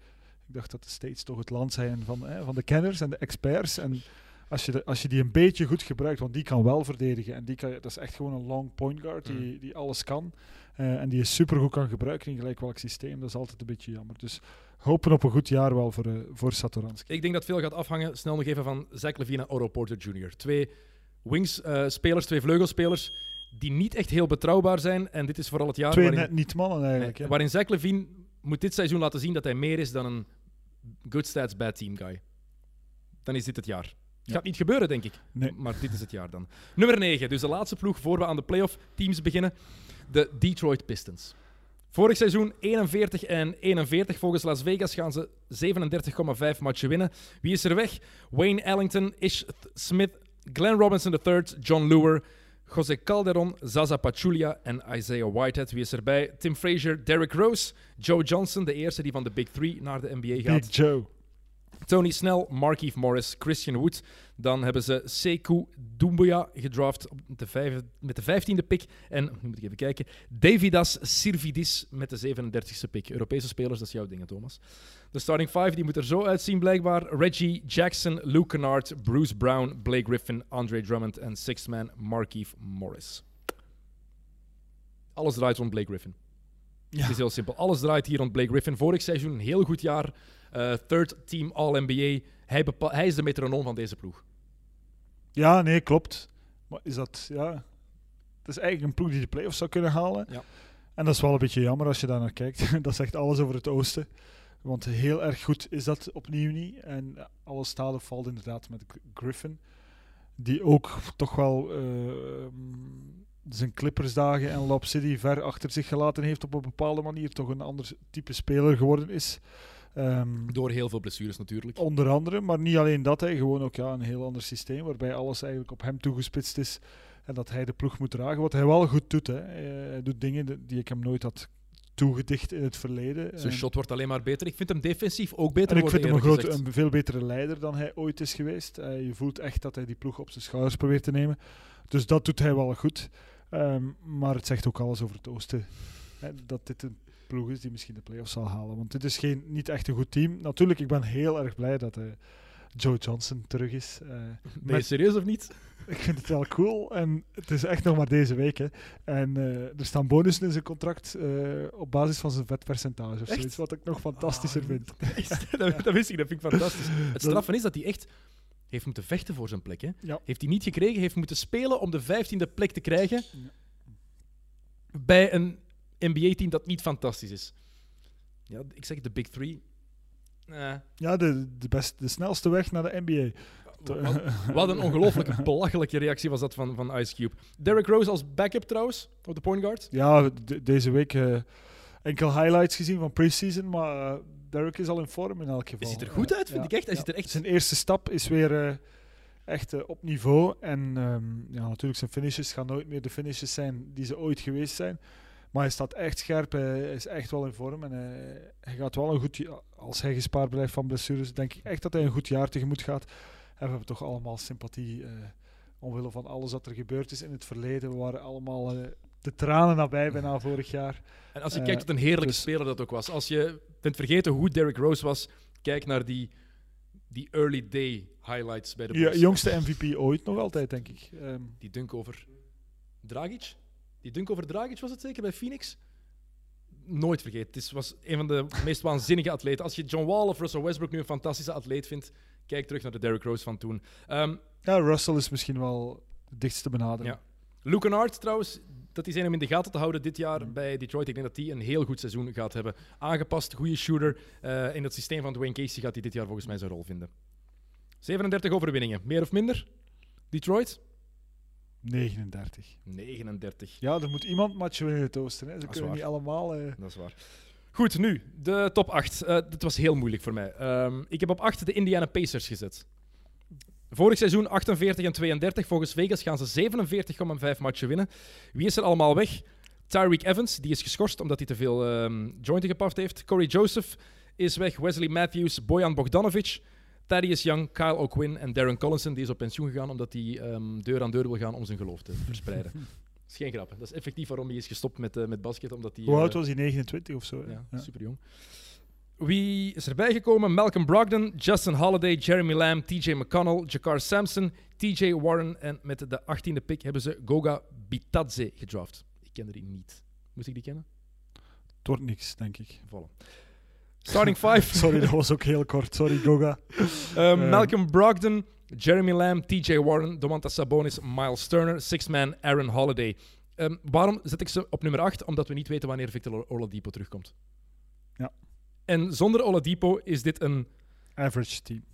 ik dacht dat de States toch het land zijn van, hè, van de kenners en de experts. En als je, de, als je die een beetje goed gebruikt, want die kan wel verdedigen. En die kan, dat is echt gewoon een long point guard die, Mm. die alles kan. Eh, en die je supergoed kan gebruiken in gelijk welk systeem. Dat is altijd een beetje jammer. Dus hopen op een goed jaar wel voor, eh voor Satoransky. Ik denk dat veel gaat afhangen, snel nog even, van Zach Levine en Otto Porter Jr. Twee wings-spelers, twee vleugelspelers, die niet echt heel betrouwbaar zijn. En dit is vooral het jaar Twee waarin, net niet mannen eigenlijk. hè. waarin Zach Levine moet dit seizoen laten zien dat hij meer is dan een good stats, bad team guy. Dan is dit het jaar. Het gaat niet gebeuren, denk ik. Nee. Maar dit is het jaar dan. Nummer 9, dus de laatste ploeg voor we aan de playoff teams beginnen. De Detroit Pistons. Vorig seizoen 41 en 41. Volgens Las Vegas gaan ze 37,5 matchen winnen. Wie is er weg? Wayne Ellington, Ish Smith, Glenn Robinson III, John Lure, José Calderon, Zaza Pachulia en Isaiah Whitehead. Wie is erbij? Tim Frazier, Derrick Rose, Joe Johnson, de eerste die van de Big Three naar de NBA gaat. Big Joe. Tony Snell, Markeith Morris, Christian Wood. Dan hebben ze Sekou Doumbouya gedraft op de vijf, met de 15e pick. En, nu moet ik even kijken, Davidas Sirvidis met de 37e pick. Europese spelers, dat is jouw ding, Thomas. De starting five die moet er zo uitzien blijkbaar. Reggie Jackson, Luke Kennard, Bruce Brown, Blake Griffin, Andre Drummond en sixth man Markeith Morris. Alles draait rond Blake Griffin. Ja. Het is heel simpel. Alles draait hier rond Blake Griffin. Vorig seizoen een heel goed jaar. Eh, third team All-NBA. Hij, is de metronoom van deze ploeg. Ja, nee, klopt. Maar is dat, ja... Het is eigenlijk een ploeg die de playoffs zou kunnen halen. Ja. En dat is wel een beetje jammer als je daar naar kijkt. dat zegt alles over het oosten. Want heel erg goed is dat opnieuw niet. En alles staat of valt inderdaad met Griffin. Die ook toch wel eh, zijn Clippersdagen en Lob City ver achter zich gelaten heeft op een bepaalde manier. Toch een ander type speler geworden is. Ehm, Door heel veel blessures natuurlijk. Onder andere, maar niet alleen dat. Hij gewoon ook ja, een heel ander systeem waarbij alles eigenlijk op hem toegespitst is. En dat hij de ploeg moet dragen. Wat hij wel goed doet. Hè. Eh, Hij doet dingen die- ik hem nooit had toegedicht in het verleden. Zijn En- shot wordt alleen maar beter. Ik vind hem defensief ook beter en ik vind hem een, groot, een veel betere leider dan hij ooit is geweest. Eh, je voelt echt dat hij die ploeg op zijn schouders probeert te nemen. Dus dat doet hij wel goed. Ehm, maar het zegt ook alles over het oosten. Hè, dat dit een ploeg is die misschien de playoffs zal halen. Want dit is geen, niet echt een goed team. Natuurlijk, ik ben heel erg blij dat eh, Joe Johnson terug is. Je met- serieus of niet? ik vind het wel cool. En het is echt nog maar deze week. Hè. En eh, er staan bonussen in zijn contract op basis van zijn vetpercentage. Of Echt? zoiets, wat ik nog fantastischer Ah, vind. dat, dat wist ik, dat vind ik fantastisch. Het straffe is dat hij echt heeft moeten vechten voor zijn plek. Hè. Ja. Heeft hij niet gekregen, heeft moeten spelen om de vijftiende plek te krijgen bij een NBA-team dat niet fantastisch is. Ja, ik zeg de Big Three. Eh, Ja, de, de, best, de snelste weg naar de NBA. wat, wat een ongelooflijke belachelijke reactie was dat van, van Ice Cube. Derrick Rose als backup trouwens, op de point guard. Ja, de- deze week eh, enkel highlights gezien van preseason, maar eh, Derek is al in vorm in elk geval. Hij ziet er goed uit, vind ik echt. Hij ja. ziet er echt... Zijn eerste stap is weer eh, echt op niveau. En ehm, ja, natuurlijk, zijn finishes gaan nooit meer de finishes zijn die ze ooit geweest zijn. Maar hij staat echt scherp, hij is echt wel in vorm. En eh, hij gaat wel een goed ja- als hij gespaard blijft van blessures, denk ik echt dat hij een goed jaar tegemoet gaat. En we hebben toch allemaal sympathie eh, omwille van alles wat er gebeurd is in het verleden. We waren allemaal eh, de tranen nabij bijna vorig jaar. En als je kijkt wat een heerlijke dus- speler dat ook was. Als je bent vergeten hoe Derrick Rose was, kijk naar die, die early day highlights bij de Ja, Bulls. jongste MVP ooit nog altijd, denk ik. Ehm, Die dunk over Dragic. Die dunk over Dragic was het zeker bij Phoenix? Nooit vergeten. Het is, was een van de meest waanzinnige atleten. Als je John Wall of Russell Westbrook nu een fantastische atleet vindt, kijk terug naar de Derrick Rose van toen. Ehm ja, Russell is misschien wel de dichtste benadering. Ja. Luke Kennard trouwens, dat is een om in de gaten te houden dit jaar bij Detroit. Ik denk dat hij een heel goed seizoen gaat hebben. Aangepast, goede shooter. Eh, in het systeem van Dwayne Casey gaat hij dit jaar volgens mij zijn rol vinden. 37 overwinningen, meer of minder? Detroit? 39. 39. Ja, er moet iemand matchen winnen in het oosten. Hè. Ze kunnen waar. niet allemaal... eh, Dat is waar. Goed, nu de top 8. Eh dit was heel moeilijk voor mij. Ehm, ik heb op 8 de Indiana Pacers gezet. Vorig seizoen 48 en 32. Volgens Vegas gaan ze 47,5 matchen winnen. Wie is er allemaal weg? Tyreek Evans, die is geschorst omdat hij te veel ehm jointen gepaft heeft. Corey Joseph is weg. Wesley Matthews, Bojan Bogdanovic, Thaddeus Young, Kyle O'Quinn en Darren Collinson. Die is op pensioen gegaan omdat hij ehm, deur aan deur wil gaan om zijn geloof te verspreiden. Dat is geen grap. hè. Dat is effectief waarom hij is gestopt met, eh, met basket. Omdat hij, Hoe eh, oud was hij? 29 of zo? ja, Ja. super jong. Wie is erbij gekomen? Malcolm Brogdon, Justin Holiday, Jeremy Lamb, TJ McConnell, Jakar Sampson, TJ Warren. En met de 18e pick hebben ze Goga Bitadze gedraft. Ik kende die niet. Moest ik die kennen? Het wordt niks, denk ik. Voilà. Starting five. Sorry, dat was ook heel kort. Sorry, Goga. Um, Eh. Malcolm Brogdon, Jeremy Lamb, TJ Warren, Domantas Sabonis, Miles Turner, Sixth Man, Aaron Holiday. Um, waarom zet ik ze op nummer 8? Omdat we niet weten wanneer Victor Oladipo terugkomt. Ja. En zonder Oladipo is dit een, Average team.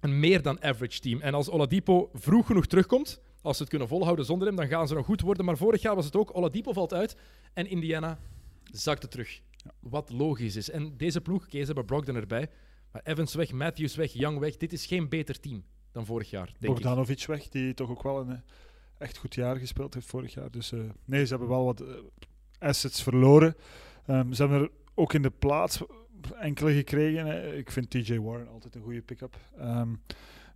een meer dan average team. En als Oladipo vroeg genoeg terugkomt, als ze het kunnen volhouden zonder hem, dan gaan ze nog goed worden. Maar vorig jaar was het ook, Oladipo valt uit en Indiana zakte terug. Wat logisch is. En deze ploeg, ze hebben Brogdon erbij, maar Evans weg, Matthews weg, Young weg. Dit is geen beter team dan vorig jaar, denk ik. Bogdanovic weg, die toch ook wel een eh, echt goed jaar gespeeld heeft vorig jaar. Dus eh, nee, ze hebben wel wat eh, assets verloren. Ehm, ze hebben er ook in de plaats enkele gekregen. Ik vind TJ Warren altijd een goede pick-up. Ehm,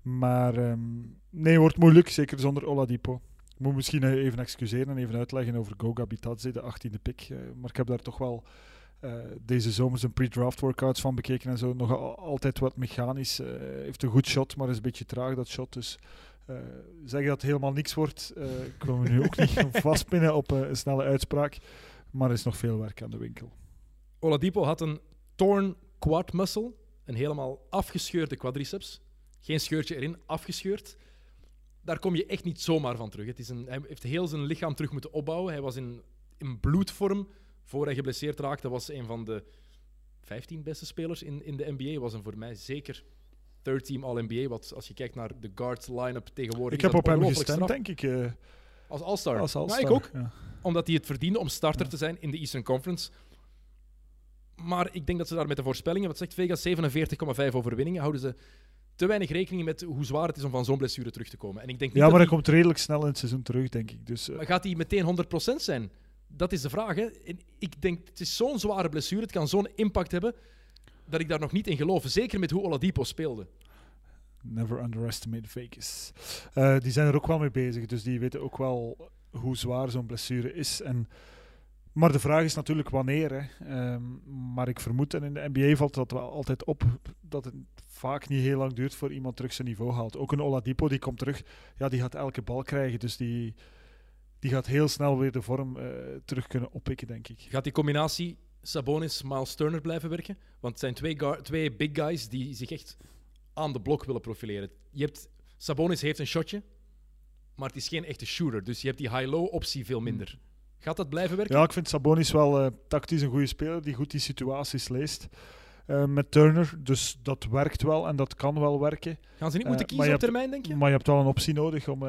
maar ehm, nee, wordt moeilijk, zeker zonder Oladipo. Ik moet misschien even excuseren en even uitleggen over Goga Bitadze, de 18e pick. maar ik heb daar toch wel eh, deze zomer zijn pre-draft workouts van bekeken en zo. Nog al- altijd wat mechanisch. eh, heeft een goed shot, maar is een beetje traag dat shot. Dus eh, zeggen dat het helemaal niks wordt, komen we nu ook niet vastpinnen op een snelle uitspraak. Maar er is nog veel werk aan de winkel. Oladipo had een torn quad muscle, een helemaal afgescheurde quadriceps. Geen scheurtje erin, afgescheurd. Daar kom je echt niet zomaar van terug. Het is een, hij heeft heel zijn lichaam terug moeten opbouwen. Hij was in, in bloedvorm voor hij geblesseerd raakte. Was een van de 15 beste spelers in, in de NBA. Was een voor mij zeker third team All-NBA. Wat als je kijkt naar de guards line-up tegenwoordig. Ik heb op hem gestemd, straf. denk ik. eh, Als All-Star. als All-Star. ik ook Ja. omdat hij het verdiende om starter te zijn in de Eastern Conference. Maar ik denk dat ze daar met de voorspellingen, wat zegt Vegas, 47,5 overwinningen, houden ze te weinig rekening met hoe zwaar het is om van zo'n blessure terug te komen. En ik denk niet Ja, maar hij komt redelijk snel in het seizoen terug, denk ik. Dus, eh, maar gaat hij meteen 100% zijn? Dat is de vraag. Hè? En ik denk, het is zo'n zware blessure, het kan zo'n impact hebben, dat ik daar nog niet in geloof. Zeker met hoe Oladipo speelde. Never underestimate Vegas. Eh, die zijn er ook wel mee bezig, dus die weten ook wel hoe zwaar zo'n blessure is. En, maar de vraag is natuurlijk wanneer. Hè. Ehm, maar ik vermoed, en in de NBA valt dat wel altijd op, dat het vaak niet heel lang duurt voor iemand terug zijn niveau haalt. Ook een Oladipo, die komt terug, ja, die gaat elke bal krijgen, dus die, die gaat heel snel weer de vorm eh, terug kunnen oppikken, denk ik. Gaat die combinatie Sabonis-Miles Turner blijven werken? Want het zijn twee, twee big guys die zich echt aan de blok willen profileren. Je hebt, Sabonis heeft een shotje, maar het is geen echte shooter. Dus je hebt die high-low optie veel minder. Gaat dat blijven werken? Ja, ik vind Sabonis wel eh, tactisch een goede speler die goed die situaties leest. eh, met Turner, dus dat werkt wel en dat kan wel werken. Gaan ze niet moeten kiezen op termijn, denk je? Maar je hebt wel een optie nodig om,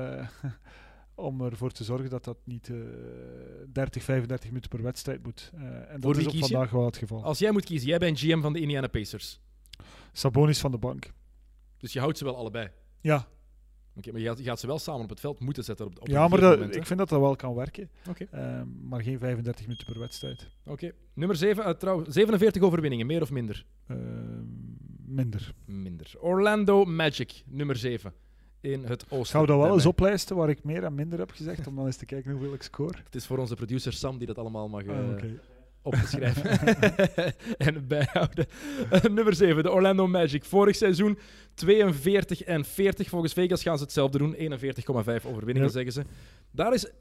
om ervoor te zorgen dat dat niet eh 30, 35 minuten per wedstrijd moet. Eh, en Voor dat is op vandaag wel het geval. Als jij moet kiezen, jij bent GM van de Indiana Pacers. Sabonis van de bank. Dus je houdt ze wel allebei. Ja, Oké, maar je gaat, je gaat ze wel samen op het veld moeten zetten. Op, op ja maar dat, moment, ik vind dat dat wel kan werken. Oké. Eh, maar geen 35 minuten per wedstrijd. Oké. Nummer 7, trouw, 47 overwinningen, meer of minder? Eh, minder. Minder. Orlando Magic, nummer 7. In het oosten. Gaan we dat wel eens oplijsten waar ik meer en minder heb gezegd, om dan eens te kijken hoeveel ik score? Het is voor onze producer Sam die dat allemaal mag eh, Ah, oké. opschrijven en bijhouden. Eh, nummer 7, de Orlando Magic. Vorig seizoen 42 en 40. Volgens Vegas gaan ze hetzelfde doen. 41,5 overwinningen, zeggen ze. Daar is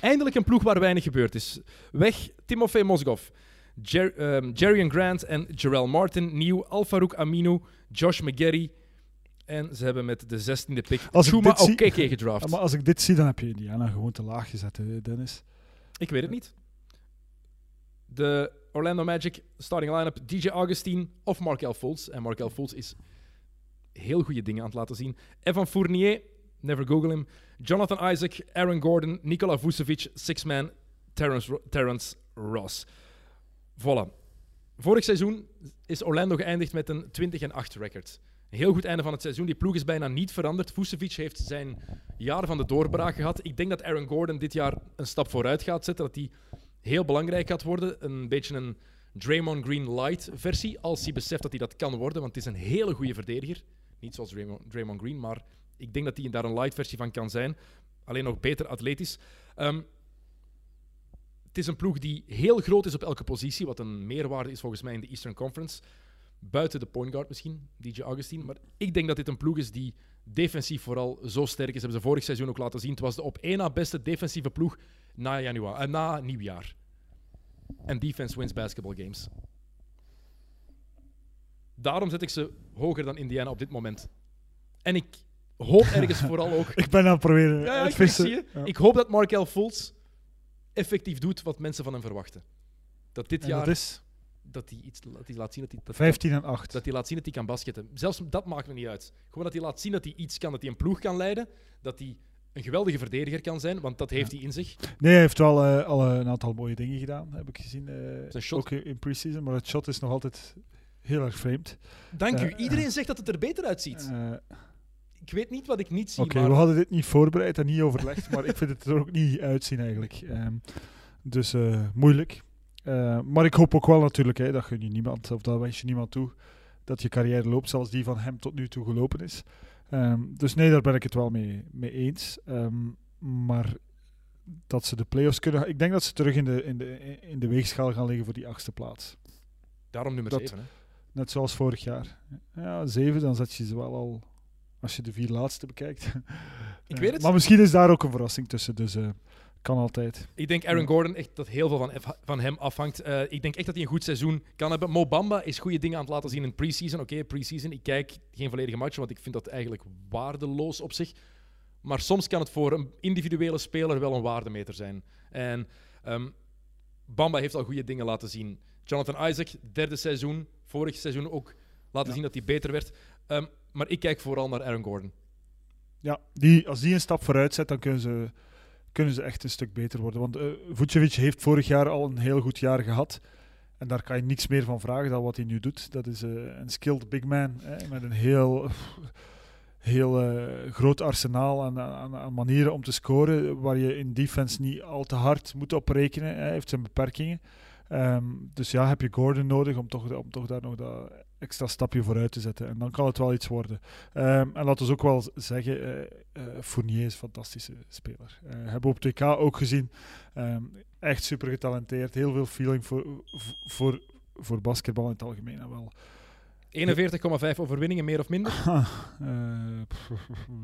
eindelijk een ploeg waar weinig gebeurd is. Weg Timofey Mozgov. Jer ehm, Jerry Grant en Jarrell Martin. Nieuw Alfarouk Aminu, Josh McGarry. En ze hebben met de 16e pick Als Chuma Okeke gedraft. Ja, maar als ik dit zie, dan heb je Indiana gewoon te laag gezet, hè, Dennis. Ik weet het niet. De Orlando Magic starting line-up: DJ Augustine of Markel Fultz. En Markel Fultz is heel goede dingen aan het laten zien. Evan Fournier, never google him. Jonathan Isaac, Aaron Gordon, Nikola Vucevic, Six-Man, Terrence, Terrence Ross. Voilà. Vorig seizoen is Orlando geëindigd met een 20 en 8 record. Heel goed einde van het seizoen. Die ploeg is bijna niet veranderd. Vucevic heeft zijn jaar van de doorbraak gehad. Ik denk dat Aaron Gordon dit jaar een stap vooruit gaat zetten. Dat hij heel belangrijk gaat worden. Een beetje een Draymond Green light versie. Als hij beseft dat hij dat kan worden. Want het is een hele goede verdediger. Niet zoals Draymond, Draymond Green, maar ik denk dat hij daar een light versie van kan zijn. Alleen nog beter atletisch. Ehm, het is een ploeg die heel groot is op elke positie. Wat een meerwaarde is volgens mij in de Eastern Conference. Buiten de point guard misschien, DJ Augustine. Maar ik denk dat dit een ploeg is die defensief vooral zo sterk is. hebben ze vorig seizoen ook laten zien. Het was de op één na beste defensieve ploeg na, januari, eh, na nieuwjaar. En defense wins basketball games. Daarom zet ik ze hoger dan Indiana op dit moment. En ik hoop ergens vooral ook... Ik ben aan het proberen Ja, ja, ik, zie je. Ja. Ik hoop dat Markel Fultz effectief doet wat mensen van hem verwachten. Dat dit En jaar dat is... dat hij iets dat hij laat zien dat hij, dat, 15 en 8. dat hij laat zien dat hij kan basketten. Zelfs dat maakt me niet uit. Gewoon dat hij laat zien dat hij iets kan, dat hij een ploeg kan leiden, dat hij een geweldige verdediger kan zijn, want dat heeft hij in zich. Nee, hij heeft wel eh, al een aantal mooie dingen gedaan, heb ik gezien. eh, shot. Ook in pre-season, maar het shot is nog altijd heel erg vreemd. Dank u. Eh, Iedereen zegt dat het er beter uitziet. Eh, Ik weet niet wat ik niet zie, Oké, maar we hadden dit niet voorbereid en niet overlegd, maar ik vind het er ook niet uitzien eigenlijk. Ehm, dus eh, moeilijk. Eh, maar ik hoop ook wel natuurlijk, hè, dat gun je niemand, of dat wens je niemand toe, dat je carrière loopt zoals die van hem tot nu toe gelopen is. Ehm, dus nee, daar ben ik het wel mee, mee eens. Ehm, maar dat ze de play-offs kunnen... Ik denk dat ze terug in de, in, de, in de weegschaal gaan liggen voor die achtste plaats. daarom nummer dat- 7. Hè. Net zoals vorig jaar. Ja, zeven, dan zet je ze wel al... Als je de vier laatste bekijkt. Ik weet het. Maar misschien is daar ook een verrassing tussen, dus eh, kan altijd. Ik denk Aaron. Gordon echt dat heel veel van, van hem afhangt. Eh, ik denk echt dat hij een goed seizoen kan hebben. Mo Bamba is goede dingen aan het laten zien in preseason. Oké, preseason. Ik kijk geen volledige match, want ik vind dat eigenlijk waardeloos op zich. Maar soms kan het voor een individuele speler wel een waardemeter zijn. En ehm, Bamba heeft al goede dingen laten zien. Jonathan Isaac, derde seizoen, vorig seizoen ook laten Ja. zien dat hij beter werd. Ehm, maar ik kijk vooral naar Aaron Gordon. Ja, die, als die een stap vooruit zet, dan kunnen ze, kunnen ze echt een stuk beter worden. Want Vucevic heeft vorig jaar al een heel goed jaar gehad. En daar kan je niets meer van vragen dan wat hij nu doet. Dat is eh, een skilled big man hè, met een heel, heel eh, groot arsenaal aan, aan, aan manieren om te scoren. Waar je in defense niet al te hard moet op rekenen. Hij heeft zijn beperkingen. Ehm, dus ja, heb je Gordon nodig om toch, om toch daar nog dat extra stapje vooruit te zetten. En dan kan het wel iets worden. Ehm, en laten we ook wel zeggen, eh, eh, Fournier is een fantastische speler. Eh hebben we op 2K ook gezien. Ehm, echt super getalenteerd. Heel veel feeling voor, voor, voor basketbal in het algemeen. En wel. 41,5 overwinningen, meer of minder. Eh, pff,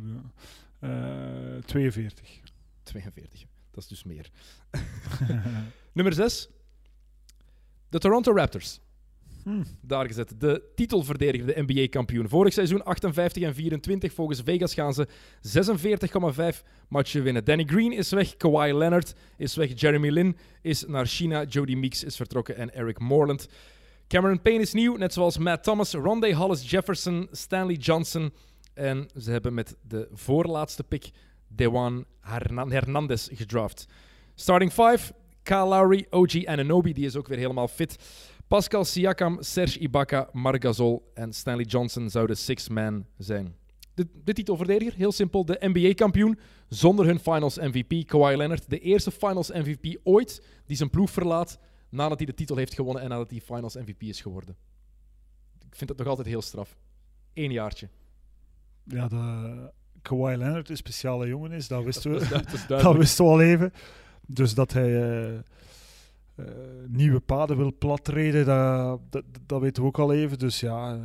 ja. Eh, 42. 42. Dat is dus meer. Nummer 6. De Toronto Raptors. Daar gezet. De titelverdediger, de NBA-kampioen. Vorig seizoen 58 en 24. Volgens Vegas gaan ze 46,5 matchen winnen. Danny Green is weg. Kawhi Leonard is weg. Jeremy Lin is naar China. Jody Meeks is vertrokken. En Eric Moreland. Cameron Payne is nieuw, net zoals Matt Thomas, Rondé Hollis Jefferson, Stanley Johnson. En ze hebben met de voorlaatste pick Dewan Hernan- Hernandez gedraft. Starting 5, Kyle Lowry, OG Ananobi, die is ook weer helemaal fit. Pascal Siakam, Serge Ibaka, Marc Gasol en Stanley Johnson zouden six-man zijn. De, de titelverdediger, heel simpel, de NBA-kampioen zonder hun finals MVP, Kawhi Leonard. De eerste finals MVP ooit die zijn ploeg verlaat nadat hij de titel heeft gewonnen en nadat hij finals MVP is geworden. Ik vind dat nog altijd heel straf. Eén jaartje. Ja, de Kawhi Leonard een speciale jongen is, dat wisten we. Dat wisten we al even. Dus dat hij eh, eh, nieuwe paden wil platreden, dat, dat, dat weten we ook al even. Dus ja, eh,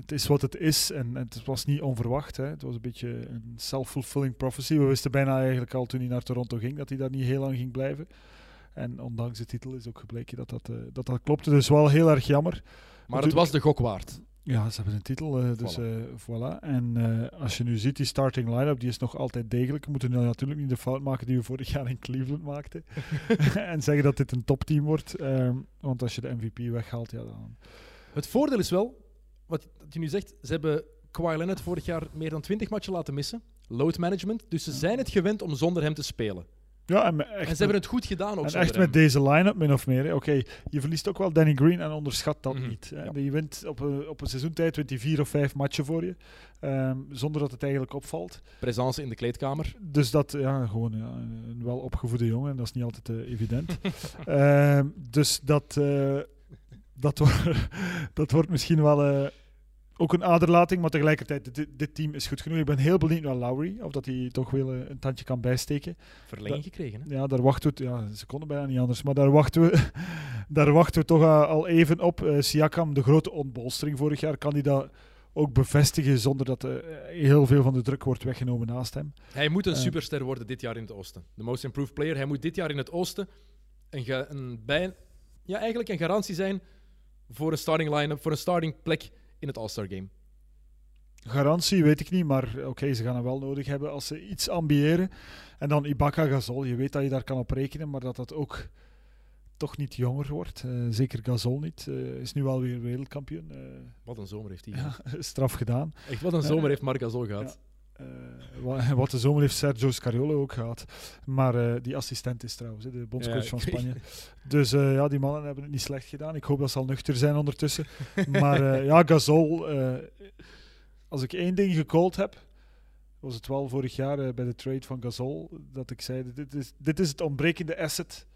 het is wat het is. En, en het was niet onverwacht. Hè. Het was een beetje een self-fulfilling prophecy. We wisten bijna eigenlijk al toen hij naar Toronto ging dat hij daar niet heel lang ging blijven. En ondanks de titel is ook gebleken dat dat, eh, dat, dat klopte. Dus wel heel erg jammer. Maar het was de gok waard. Ja, ze hebben een titel, eh, dus Voilà. eh, voilà. En eh, als je nu ziet, die starting line-up, die is nog altijd degelijk. We moeten nu natuurlijk niet de fout maken die we vorig jaar in Cleveland maakten. en zeggen dat dit een topteam wordt. Ehm, want als je de MVP weghaalt, ja, dan... Het voordeel is wel, wat wat je nu zegt, ze hebben Kawhi Leonard vorig jaar meer dan 20 matchen laten missen. Load management. Dus ze zijn het gewend om zonder hem te spelen. Ja, en, echt En ze met- hebben het goed gedaan ook en echt met deze line-up min of meer. Oké, je verliest ook wel Danny Green en onderschat dat Mhm, niet. Hè. ja. Je wint op een, op een seizoentijd wint hij vier of vijf matchen voor je. ehm, zonder dat het eigenlijk opvalt. Presence in de kleedkamer. Dus dat, ja, gewoon ja, een wel opgevoede jongen, dat is niet altijd eh, evident. Ehm, dus dat, eh, dat, wordt, dat wordt misschien wel eh, ook een aderlating, maar tegelijkertijd, dit, dit team is goed genoeg. Ik ben heel benieuwd naar Lowry, of dat hij toch wel eh, een tandje kan bijsteken. Verlenging gekregen. Hè? Ja, daar wachten we, ja, ze konden bijna niet anders, maar daar wachten we, daar wachten we toch eh, al even op. Eh, Siakam, de grote ontbolstering vorig jaar, kan hij dat ook bevestigen zonder dat eh, heel veel van de druk wordt weggenomen naast hem. Hij moet een superster worden dit jaar in het oosten. De most improved player. Hij moet dit jaar in het oosten een, een, bij, ja, eigenlijk een garantie zijn voor een starting line-up, voor een starting plek in het All-Star Game. Garantie weet ik niet, maar oké, ze gaan hem wel nodig hebben als ze iets ambiëren. En dan Ibaka Gasol, je weet dat je daar kan op rekenen, maar dat dat ook toch niet jonger wordt. Eh, zeker Gasol niet. Eh, is nu alweer wereldkampioen. Eh, Wat een zomer heeft hij ja, straf gedaan. Echt, wat een zomer heeft Marc Gasol gehad. Eh, wa- wat de zomer heeft Sergio Scariolo ook gehad. Maar eh, die assistent is trouwens, de bondscoach Ja, van Spanje. Dus eh, ja, die mannen hebben het niet slecht gedaan. Ik hoop dat ze al nuchter zijn ondertussen. maar ja, Gasol, als ik één ding gecallt heb, was het wel vorig jaar bij de trade van Gasol, dat ik zei, dit is, dit is het ontbrekende asset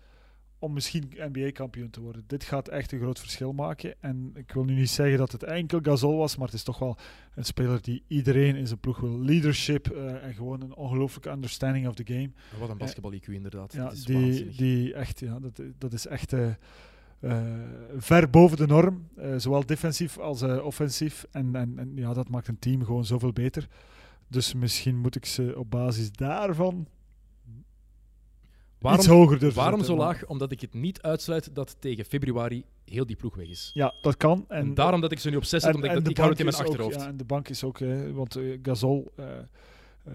om misschien NBA-kampioen te worden. Dit gaat echt een groot verschil maken. En ik wil nu niet zeggen dat het enkel Gasol was, maar het is toch wel een speler die iedereen in zijn ploeg wil. Leadership eh, en gewoon een ongelooflijke understanding of the game. Wat een basketbal-IQ inderdaad. Ja, dat is die, waanzinnig. die echt, ja, dat, dat is echt eh, eh, ver boven de norm. eh, zowel defensief als eh, offensief. En, en, en ja, dat maakt een team gewoon zoveel beter. Dus misschien moet ik ze op basis daarvan iets waarom hoger durven waarom zetten, zo maar- laag? Omdat ik het niet uitsluit dat tegen februari heel die ploeg weg is. Ja, dat kan. En, En, daarom dat ik ze nu op 6 zet, omdat ik, dat, ik hou het in mijn ook- achterhoofd. ja, en de bank is ook, hè, want eh, Gasol, eh,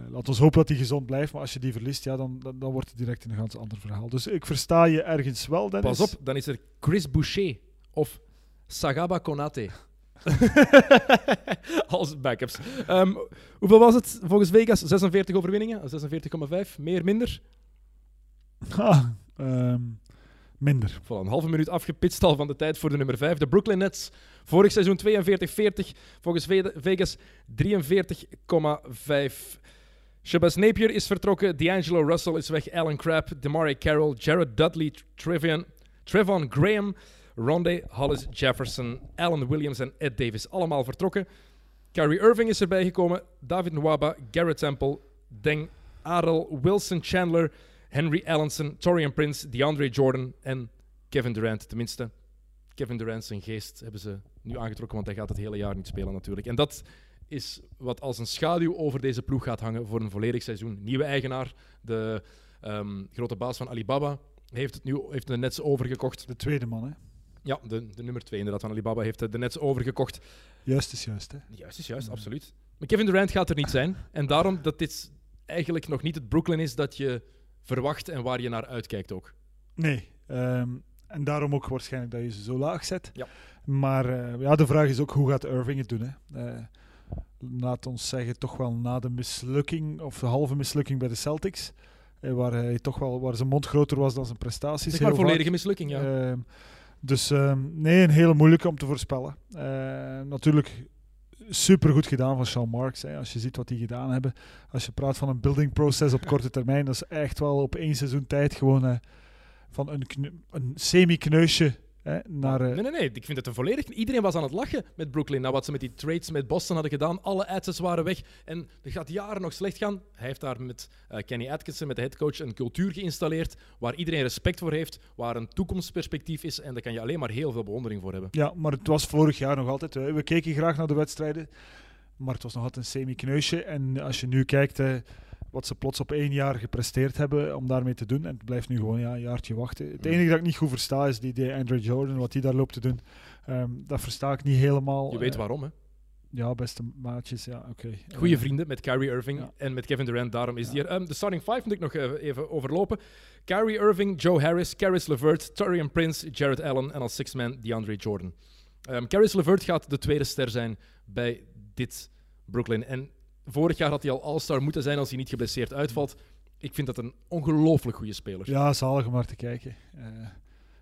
laat ons hopen dat hij gezond blijft, maar als je die verliest, ja, dan, dan, dan wordt het direct een ganz ander verhaal. Dus ik versta je ergens wel, Dennis. Pas op, dan is er Chris Boucher of Sagaba Konate. Als backups. Ehm, hoeveel was het volgens Vegas? 46 overwinningen? 46,5? Meer, minder? Ehm, minder. Voilà, een halve minuut afgepitst al van de tijd voor de nummer 5. De Brooklyn Nets. Vorig seizoen 42-40. Volgens Ve- Vegas 43,5. Shabazz Napier is vertrokken. D'Angelo Russell is weg. Alan Crabb, Damari Carroll, Jared Dudley, Trevian, Trevon Graham, Rondé Hollis Jefferson, Alan Williams en Ed Davis. Allemaal vertrokken. Kyrie Irving is erbij gekomen. David Nwaba, Garrett Temple, Deng Adel, Wilson Chandler, Henry Allenson, Torian Prince, DeAndre Jordan en Kevin Durant. Tenminste, Kevin Durant zijn geest hebben ze nu aangetrokken, want hij gaat het hele jaar niet spelen natuurlijk. En dat is wat als een schaduw over deze ploeg gaat hangen voor een volledig seizoen. Nieuwe eigenaar, de ehm, grote baas van Alibaba, heeft het nu heeft de Nets overgekocht. De tweede man, hè. Ja, de, de nummer 2 inderdaad van Alibaba heeft de Nets overgekocht. Juist is juist, hè. Juist is juist, absoluut. Maar Kevin Durant gaat er niet zijn. En daarom dat dit eigenlijk nog niet het Brooklyn is dat je verwacht en waar je naar uitkijkt ook. Nee. ehm, en daarom ook waarschijnlijk dat je ze zo laag zet. Ja. Maar eh, ja, de vraag is ook, hoe gaat Irving het doen, hè? Eh, laat ons zeggen, toch wel na de mislukking, of de halve mislukking bij de Celtics, eh, waar hij toch wel, waar zijn mond groter was dan zijn prestaties. Zeg maar vaak. volledige mislukking, ja. Ehm, dus ehm, nee, een hele moeilijke om te voorspellen. Natuurlijk super goed gedaan van Sean Marks. Hè. Als je ziet wat die gedaan hebben. Als je praat van een building process op korte termijn, dat is echt wel op één seizoen tijd gewoon eh, van een, een semi-kneusje hè, naar... eh, Nee, nee, nee. Ik vind het een volledig... Iedereen was aan het lachen met Brooklyn. Na wat ze met die trades met Boston hadden gedaan. Alle assets waren weg. En het gaat jaren nog slecht gaan. Hij heeft daar met eh, Kenny Atkinson, met de headcoach, een cultuur geïnstalleerd waar iedereen respect voor heeft, waar een toekomstperspectief is. En daar kan je alleen maar heel veel bewondering voor hebben. Ja, maar het was vorig jaar nog altijd. hè. We keken graag naar de wedstrijden, maar het was nog altijd een semi-kneusje. En als je nu kijkt wat ze plots op één jaar gepresteerd hebben om daarmee te doen, en het blijft nu gewoon ja, een jaartje wachten. Het Mm. enige dat ik niet goed versta is die, die Andrew Jordan, wat hij daar loopt te doen. Ehm, dat versta ik niet helemaal. Je weet Eh, waarom, hè? Ja, beste maatjes, ja, oké. Goeie Eh, vrienden met Kyrie Irving ja. en met Kevin Durant. Daarom is Ja. die er. Ehm, de starting five moet ik nog eh, even overlopen. Kyrie Irving, Joe Harris, Caris LeVert, Torian Prince, Jared Allen en als sixth man DeAndre Jordan. Caris LeVert gaat de tweede ster zijn bij dit Brooklyn. En vorig jaar had hij al All-Star moeten zijn als hij niet geblesseerd uitvalt. Ik vind dat een ongelooflijk goede speler. Ja, zalig om naar te kijken. Eh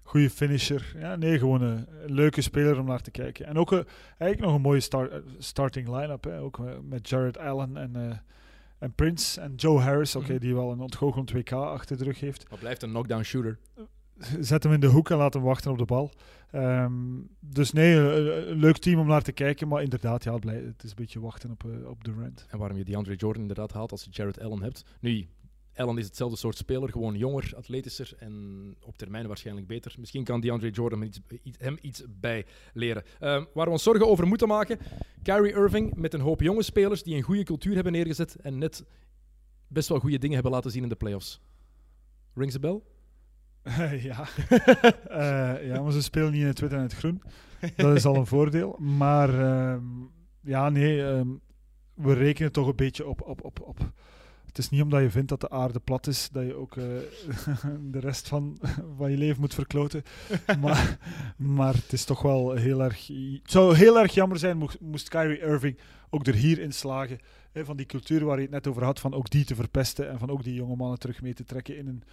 goede finisher. Ja, nee, gewoon een, een leuke speler om naar te kijken. En ook eh, eigenlijk nog een mooie start, eh, starting line-up. Hè. Ook met Jared Allen en, eh, en Prince en Joe Harris, oké, Mhm. die wel een ontgoocheld WK achter de rug heeft. Maar blijft een knockdown shooter. Zet hem in de hoek en laat hem wachten op de bal. Ehm, dus nee, een, een leuk team om naar te kijken. Maar inderdaad, ja, het is een beetje wachten op, eh, op Durant. En waarom je DeAndre Jordan inderdaad haalt als je Jared Allen hebt. Nu, Allen is hetzelfde soort speler, gewoon jonger, atletischer en op termijn waarschijnlijk beter. Misschien kan DeAndre Jordan hem iets, hem iets bij leren. Ehm, waar we ons zorgen over moeten maken, Kyrie Irving met een hoop jonge spelers die een goede cultuur hebben neergezet en net best wel goede dingen hebben laten zien in de playoffs. Rings a bell? ja. Eh, ja, maar ze spelen niet in het wit en het groen. Dat is al een voordeel. Maar ehm, ja, nee, ehm, we rekenen toch een beetje op, op, op, op het is niet omdat je vindt dat de aarde plat is, dat je ook eh, de rest van, van je leven moet verkloten. maar, maar het is toch wel heel erg... Het zou heel erg jammer zijn moest, moest Kyrie Irving ook er hier in slagen. Hè, van die cultuur waar je het net over had, van ook die te verpesten en van ook die jonge mannen terug mee te trekken in een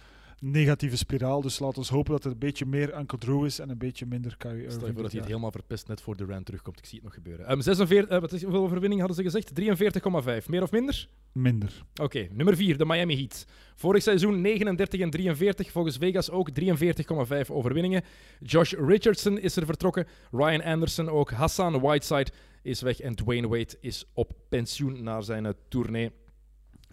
negatieve spiraal. Dus laat ons hopen dat het een beetje meer Uncle Drew is en een beetje minder Kyrie Irving. Stel je voor dat hij het helemaal verpest net voor de Rand terugkomt. Ik zie het nog gebeuren. Ehm 46, eh, wat is, hoeveel overwinningen hadden ze gezegd? 43,5. Meer of minder? Minder. Oké, nummer 4, de Miami Heat. Vorig seizoen 39 en 43, volgens Vegas ook 43,5 overwinningen. Josh Richardson is er vertrokken, Ryan Anderson ook, Hassan Whiteside is weg en Dwayne Wade is op pensioen na zijn eh, tournee.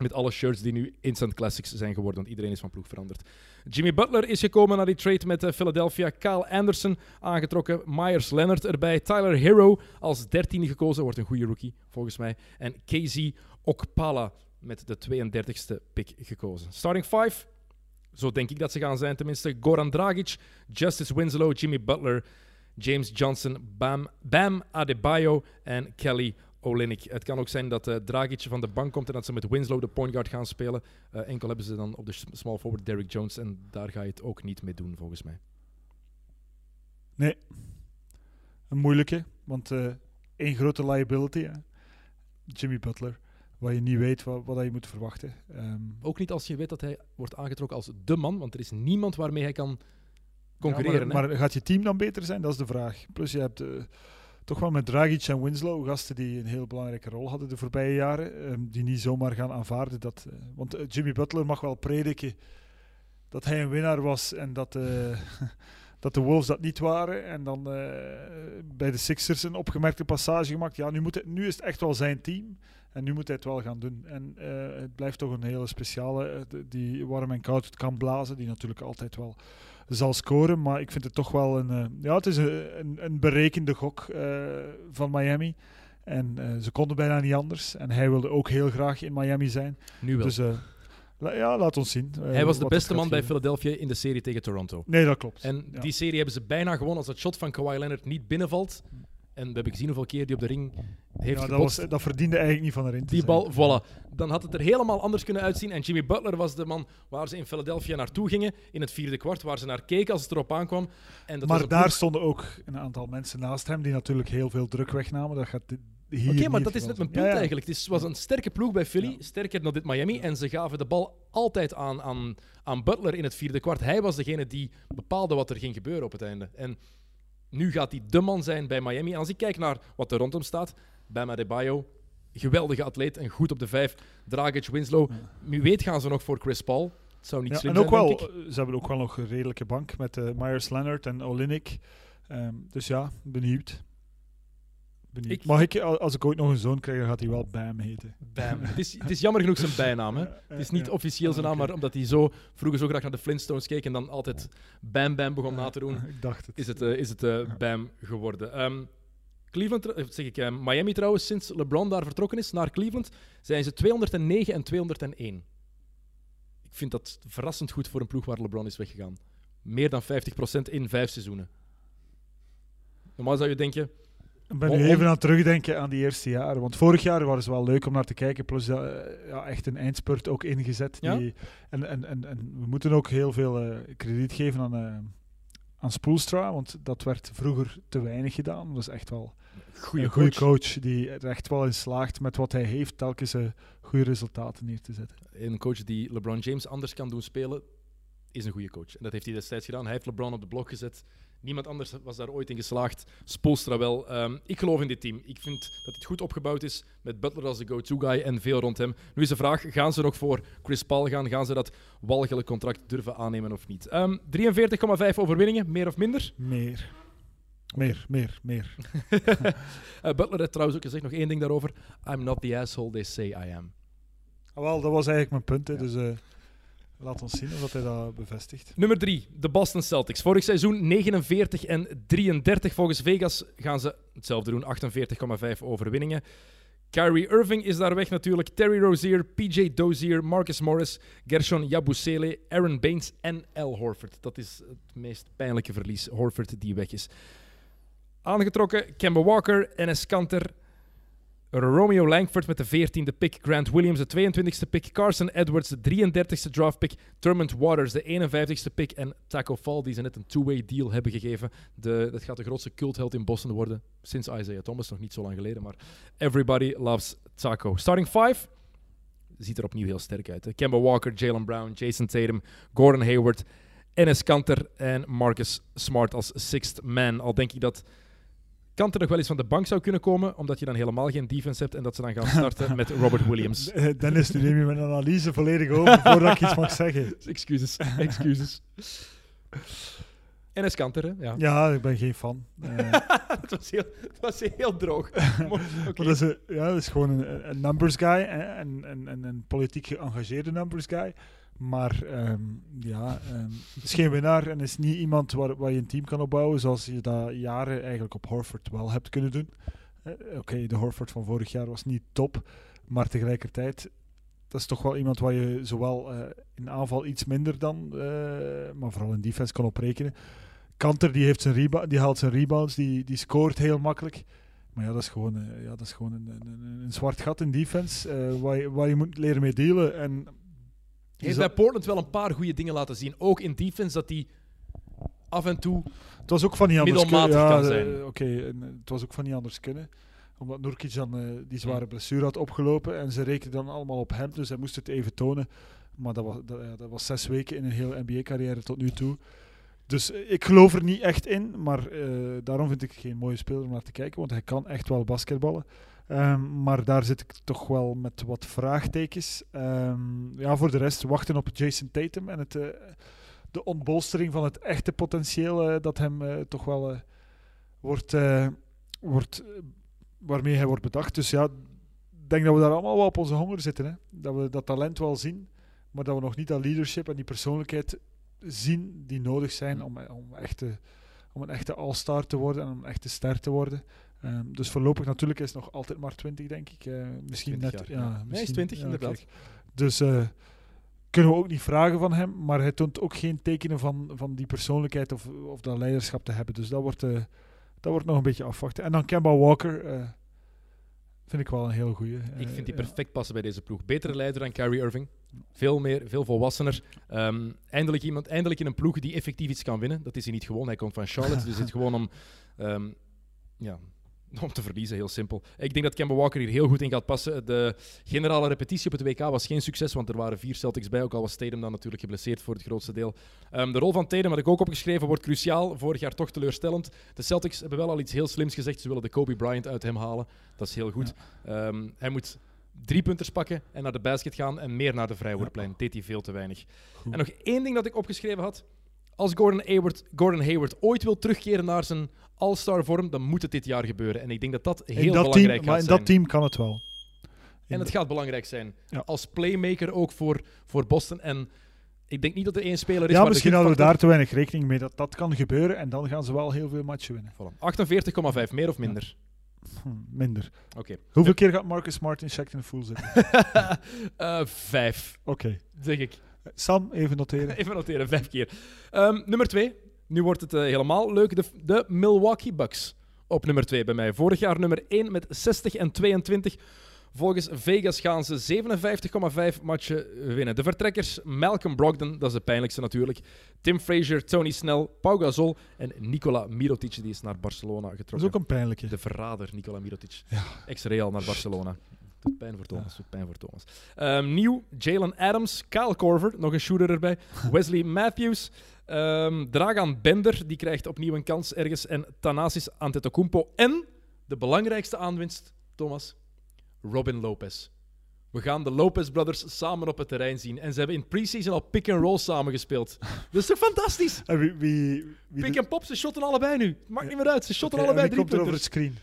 Met alle shirts die nu instant classics zijn geworden, want iedereen is van ploeg veranderd. Jimmy Butler is gekomen naar die trade met eh, Philadelphia. Kyle Anderson aangetrokken. Myers Leonard erbij. Tyler Hero als dertiende gekozen. Wordt een goede rookie, volgens mij. En KZ Okpala met de 32e pick gekozen. Starting five. Zo denk ik dat ze gaan zijn, tenminste. Goran Dragic, Justice Winslow, Jimmy Butler, James Johnson, Bam, Bam Adebayo en Kelly Olynyk. Het kan ook zijn dat eh Dragic van de bank komt en dat ze met Winslow de point guard gaan spelen. Eh, enkel hebben ze dan op de small forward Derrick Jones en daar ga je het ook niet mee doen, volgens mij. Nee. Een moeilijke, want eh één grote liability. Hè. Jimmy Butler. Waar je niet weet wat, wat je moet verwachten. Ehm, Ook niet als je weet dat hij wordt aangetrokken als de man, want er is niemand waarmee hij kan concurreren. maar, maar gaat je team dan beter zijn? Dat is de vraag. Plus je hebt toch wel met Dragic en Winslow gasten die een heel belangrijke rol hadden de voorbije jaren. ehm, die niet zomaar gaan aanvaarden. Dat, eh, want eh, Jimmy Butler mag wel prediken dat hij een winnaar was en dat, eh, dat de Wolves dat niet waren. En dan bij de Sixers een opgemerkte passage gemaakt. Ja, nu, moet nu is het echt wel zijn team. En nu moet hij het wel gaan doen. En het blijft toch een hele speciale, die warm en koud kan blazen. Die natuurlijk altijd wel zal scoren. Maar ik vind het toch wel een, eh, ja, het is een, een, een berekende gok eh, van Miami. En eh, ze konden bijna niet anders. En hij wilde ook heel graag in Miami zijn. nu wel. Dus la- ja, laat ons zien. hij was de beste man bij. Philadelphia in de serie tegen Toronto. Nee, dat klopt. En Ja. die serie hebben ze bijna gewonnen als het shot van Kawhi Leonard niet binnenvalt. En we hebben gezien hoeveel keer die op de ring heeft ja, dat, was, dat verdiende eigenlijk niet van erin te Die zijn. bal, voilà. Dan had het er helemaal anders kunnen uitzien. En Jimmy Butler was de man waar ze in Philadelphia naartoe gingen. In het vierde kwart, waar ze naar keken als het erop aankwam. En dat Maar daar stonden ook een aantal mensen naast hem die natuurlijk heel veel druk wegnamen. Dat gaat hier Oké, maar dat is net mijn punt Ja, ja. eigenlijk. Het is, was een sterke ploeg bij Philly, sterker dan dit Miami. En ze gaven de bal altijd aan, aan, aan Butler in het vierde kwart. Hij was degene die bepaalde wat er ging gebeuren op het einde. En nu gaat hij de man zijn bij Miami. En als ik kijk naar wat er rondom staat, Bam Adebayo, geweldige atleet en goed op de vijf. Dragic, Winslow. Wie weet gaan ze nog voor Chris Paul. Het zou niet Ja, slim en ook zijn, wel, ze hebben ook wel nog een redelijke bank met eh, Myers Leonard en Olynyk. Ehm, dus ja, benieuwd. Benieuwd. Ik- Mag ik, al- als ik ooit nog een zoon krijg, dan gaat hij wel Bam heten. Bam. het, is, het is jammer genoeg zijn bijnaam. Hè. Het is niet Ja. officieel zijn Ah, naam, maar omdat hij zo vroeger zo graag naar de Flintstones keek en dan altijd Bam Bam begon na te doen. Ik dacht het. is het, eh, is het eh, Bam geworden. Ehm, Cleveland, eh, zeg ik, eh, Miami trouwens, sinds LeBron daar vertrokken is naar Cleveland, zijn ze 209 en 201. Ik vind dat verrassend goed voor een ploeg waar LeBron is weggegaan. Meer dan 50% in vijf seizoenen. Normaal zou je denken, Ik ben nu even aan het terugdenken aan die eerste jaren. Want vorig jaar waren ze wel leuk om naar te kijken. Plus dat, eh, ja, echt een eindspurt ook ingezet. Ja? Die, en, en, en, en we moeten ook heel veel eh, krediet geven aan, eh aan Spoelstra. Want dat werd vroeger te weinig gedaan. Dat is echt wel goede een goede coach. coach. die er echt wel in slaagt met wat hij heeft telkens eh, goede resultaten neer te zetten. Een coach die LeBron James anders kan doen spelen, is een goede coach. En dat heeft hij destijds gedaan. Hij heeft LeBron op de blok gezet. Niemand anders was daar ooit in geslaagd. Spoelstra wel. Ehm, ik geloof in dit team. Ik vind dat het goed opgebouwd is met Butler als de go-to-guy en veel rond hem. Nu is de vraag, gaan ze nog voor Chris Paul gaan? Gaan ze dat walgelijk contract durven aannemen of niet? Ehm 43,5 overwinningen, meer of minder. Meer. Meer, meer, meer. Eh, Butler heeft trouwens ook gezegd, nog één ding daarover. I'm not the asshole they say I am. Ah, wel, dat was eigenlijk mijn punt. Hè, Dus eh, laat ons zien of dat hij dat bevestigt. Nummer 3, de Boston Celtics. Vorig seizoen 49 en 33. Volgens Vegas gaan ze hetzelfde doen, 48,5 overwinningen. Kyrie Irving is daar weg natuurlijk. Terry Rozier, PJ Dozier, Marcus Morris, Gershon Yabusele, Aaron Baines en Al Horford. Dat is het meest pijnlijke verlies, Horford die weg is. Aangetrokken Kemba Walker, Enes Kanter, Romeo Langford met de 14e pick. Grant Williams de 22e pick. Carson Edwards de 33e draft pick. Thurmond Waters de 51e pick. En Taco Fall, die ze net een two-way deal hebben gegeven. De, dat gaat de grootste cultheld in Boston worden. Sinds Isaiah Thomas, nog niet zo lang geleden. Maar everybody loves Taco. Starting five ziet er opnieuw heel sterk uit. Kemba Walker, Jalen Brown, Jason Tatum, Gordon Hayward, Enes Kanter en Marcus Smart als sixth man. Al denk ik dat Kanter nog wel eens van de bank zou kunnen komen, omdat je dan helemaal geen defense hebt en dat ze dan gaan starten met Robert Williams. Eh, Dennis, nu neem je mijn analyse volledig over voordat ik iets mag zeggen. Excuses, excuses. Enes Kanter, hè? Ja. Ja, ik ben geen fan. Eh, het, was heel, het was heel droog. Maar dat, is een, ja, dat is gewoon een, een numbers guy en, en, en, en een politiek geëngageerde numbers guy. Maar ehm, ja, ehm, is geen winnaar en is niet iemand waar, waar je een team kan opbouwen zoals je dat jaren eigenlijk op Horford wel hebt kunnen doen. Eh, Oké, de Horford van vorig jaar was niet top, maar tegelijkertijd, dat is toch wel iemand waar je zowel eh, in aanval iets minder dan, eh, maar vooral in defense kan oprekenen. Kanter die, heeft zijn die haalt zijn rebounds, die, die scoort heel makkelijk. Maar ja, dat is gewoon, ja, dat is gewoon een, een, een- zwart gat in defense waar, je, waar je moet leren mee dealen. En heeft bij Portland wel een paar goede dingen laten zien. Ook in defense, dat hij af en toe... Het was ook van niet anders middelmatig kunnen. kan Ja, zijn. eh, Oké, eh, het was ook van niet anders kunnen. Omdat Nurkic dan eh, die zware blessure had opgelopen en ze rekenden dan allemaal op hem, dus hij moest het even tonen. Maar dat was, dat, ja, dat was zes weken in een hele NBA-carrière tot nu toe. Dus eh, ik geloof er niet echt in, maar eh, daarom vind ik geen mooie speler om naar te kijken, want hij kan echt wel basketballen. Ehm, maar daar zit ik toch wel met wat vraagtekens. Ehm, ja, voor de rest wachten op Jason Tatum en het, eh, de ontbolstering van het echte potentieel eh, dat hem eh, toch wel wordt, wordt waarmee hij wordt bedacht. Dus ja, ik denk dat we daar allemaal wel op onze honger zitten. Hè? Dat we dat talent wel zien, maar dat we nog niet dat leadership en die persoonlijkheid zien die nodig zijn om, om, echte, om een echte all-star te worden en om een echte ster te worden. Ehm, dus voorlopig natuurlijk is het nog altijd maar 20, denk ik. Eh, misschien 20 net. jaar, ja, ja. Nee, hij is misschien- 20 ja, inderdaad. kijk. Dus eh, kunnen we ook niet vragen van hem, maar hij toont ook geen tekenen van, van die persoonlijkheid of, of dat leiderschap te hebben. Dus dat wordt, eh, dat wordt nog een beetje afwachten. En dan Kemba Walker eh, vind ik wel een heel goeie. Ik vind die ja. perfect passen bij deze ploeg. Betere leider dan Kyrie Irving. Veel meer, veel volwassener. Ehm, eindelijk, iemand, eindelijk in een ploeg die effectief iets kan winnen. Dat is hij niet gewoon. Hij komt van Charlotte, dus het gewoon om, ehm, ja, om te verliezen, heel simpel. Ik denk dat Kemba Walker hier heel goed in gaat passen. De generale repetitie op het WK was geen succes, want er waren vier Celtics bij, ook al was Tatum dan natuurlijk geblesseerd voor het grootste deel. Ehm, de rol van Tatum, had ik ook opgeschreven, wordt cruciaal. Vorig jaar toch teleurstellend. De Celtics hebben wel al iets heel slims gezegd. Ze willen de Kobe Bryant uit hem halen. Dat is heel goed. Ehm, hij moet drie punters pakken en naar de basket gaan en meer naar de vrijwoordplein. Deed hij veel te weinig. Goed. En nog één ding dat ik opgeschreven had. Als Gordon Hayward, Gordon Hayward ooit wil terugkeren naar zijn all-star vorm, dan moet het dit jaar gebeuren. En ik denk dat dat heel dat belangrijk team, gaat maar in zijn. dat team kan het wel. En het gaat belangrijk zijn. Ja. Als playmaker ook voor, voor Boston. En ik denk niet dat er één speler is ja, waar misschien de hadden we daar te weinig rekening mee dat dat kan gebeuren en dan gaan ze wel heel veel matchen winnen. Voilà. 48,5, meer of minder? Hm, minder. Oké. Hoeveel keer gaat Marcus Smart in Shackton Full zitten? Eh, vijf, Oké. zeg ik. Sam, even noteren. Even noteren, vijf keer. Ehm, nummer twee. Nu wordt het eh, helemaal leuk. De, de Milwaukee Bucks op nummer twee bij mij. Vorig jaar nummer 1 met 60 en 22. Volgens Vegas gaan ze 57,5 matchen winnen. De vertrekkers Malcolm Brogdon, dat is de pijnlijkste natuurlijk. Tim Frazier, Tony Snell, Pau Gasol en Nikola Mirotic, die is naar Barcelona Dat is getrokken. ook een pijnlijke. De verrader, Nikola Mirotic. Ja. Ex-Real naar Barcelona. Doet pijn voor Thomas. Doet pijn voor Thomas. Ehm, nieuw, Jalen Adams, Kyle Korver, nog een shooter erbij. Wesley Matthews, ehm, Dragan Bender, die krijgt opnieuw een kans ergens. En Thanasis Antetokounmpo. En de belangrijkste aanwinst, Thomas, Robin Lopez. We gaan de Lopez Brothers samen op het terrein zien. En ze hebben in preseason al pick-and-roll samen gespeeld. Dat is toch fantastisch? En wie, wie, wie Pick en pop, ze shotten allebei nu. Maakt niet meer uit, ze shotten allebei drie er over punters. het screen?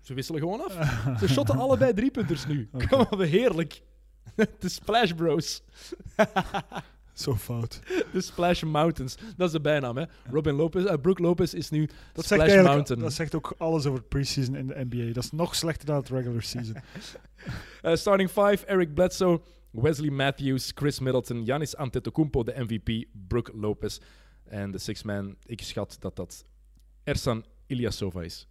Ze wisselen gewoon af. Ze shotten allebei drie punters nu. Kom op, heerlijk. De Splash Bros. Zo fout. De Splash Mountains. Dat is de bijnaam, hè. Robin Lopez, eh, Brooke Lopez is nu Dat zegt, Splash eigenlijk, Mountain. dat zegt ook alles over preseason in de NBA. Dat is nog slechter dan het regular season. Eh, starting five, Eric Bledsoe, Wesley Matthews, Chris Middleton, Giannis Antetokounmpo, de MVP, Brooke Lopez. En de six man, ik schat dat dat Ersan Ilyasova is.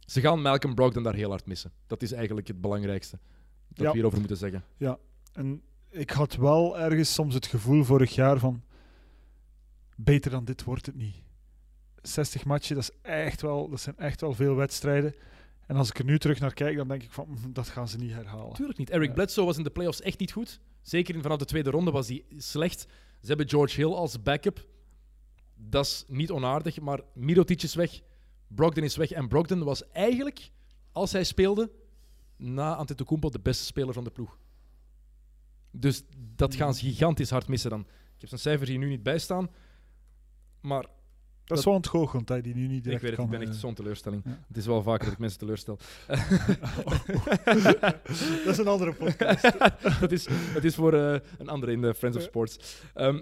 Ze gaan Malcolm Brogdon daar heel hard missen. Dat is eigenlijk het belangrijkste dat Ja. we hierover moeten zeggen. En ik had wel ergens soms het gevoel vorig jaar van beter dan dit wordt het niet. 60 matchen, dat, is echt wel, dat zijn echt wel veel wedstrijden. En als ik er nu terug naar kijk, dan denk ik van "Mm, dat gaan ze niet herhalen. Tuurlijk niet. Eric. Bledsoe was in de playoffs echt niet goed. Zeker in, vanaf de tweede ronde was hij slecht. Ze hebben George Hill als backup. Dat is niet onaardig, maar Mirotic is weg. Brogdon is weg. En Brogdon was eigenlijk, als hij speelde, na Antetokounmpo de beste speler van de ploeg. Dus dat gaan ze gigantisch hard missen dan. Ik heb zijn cijfers hier nu niet bij staan. Maar Dat is wel ontgoocheld dat die nu niet ik direct weet het, kan... ik ben echt eh, zo'n teleurstelling. ja. Het is wel vaker dat ik mensen teleurstel. dat is een andere podcast. dat, is, dat is voor eh, een andere in de Friends of Sports. Ehm,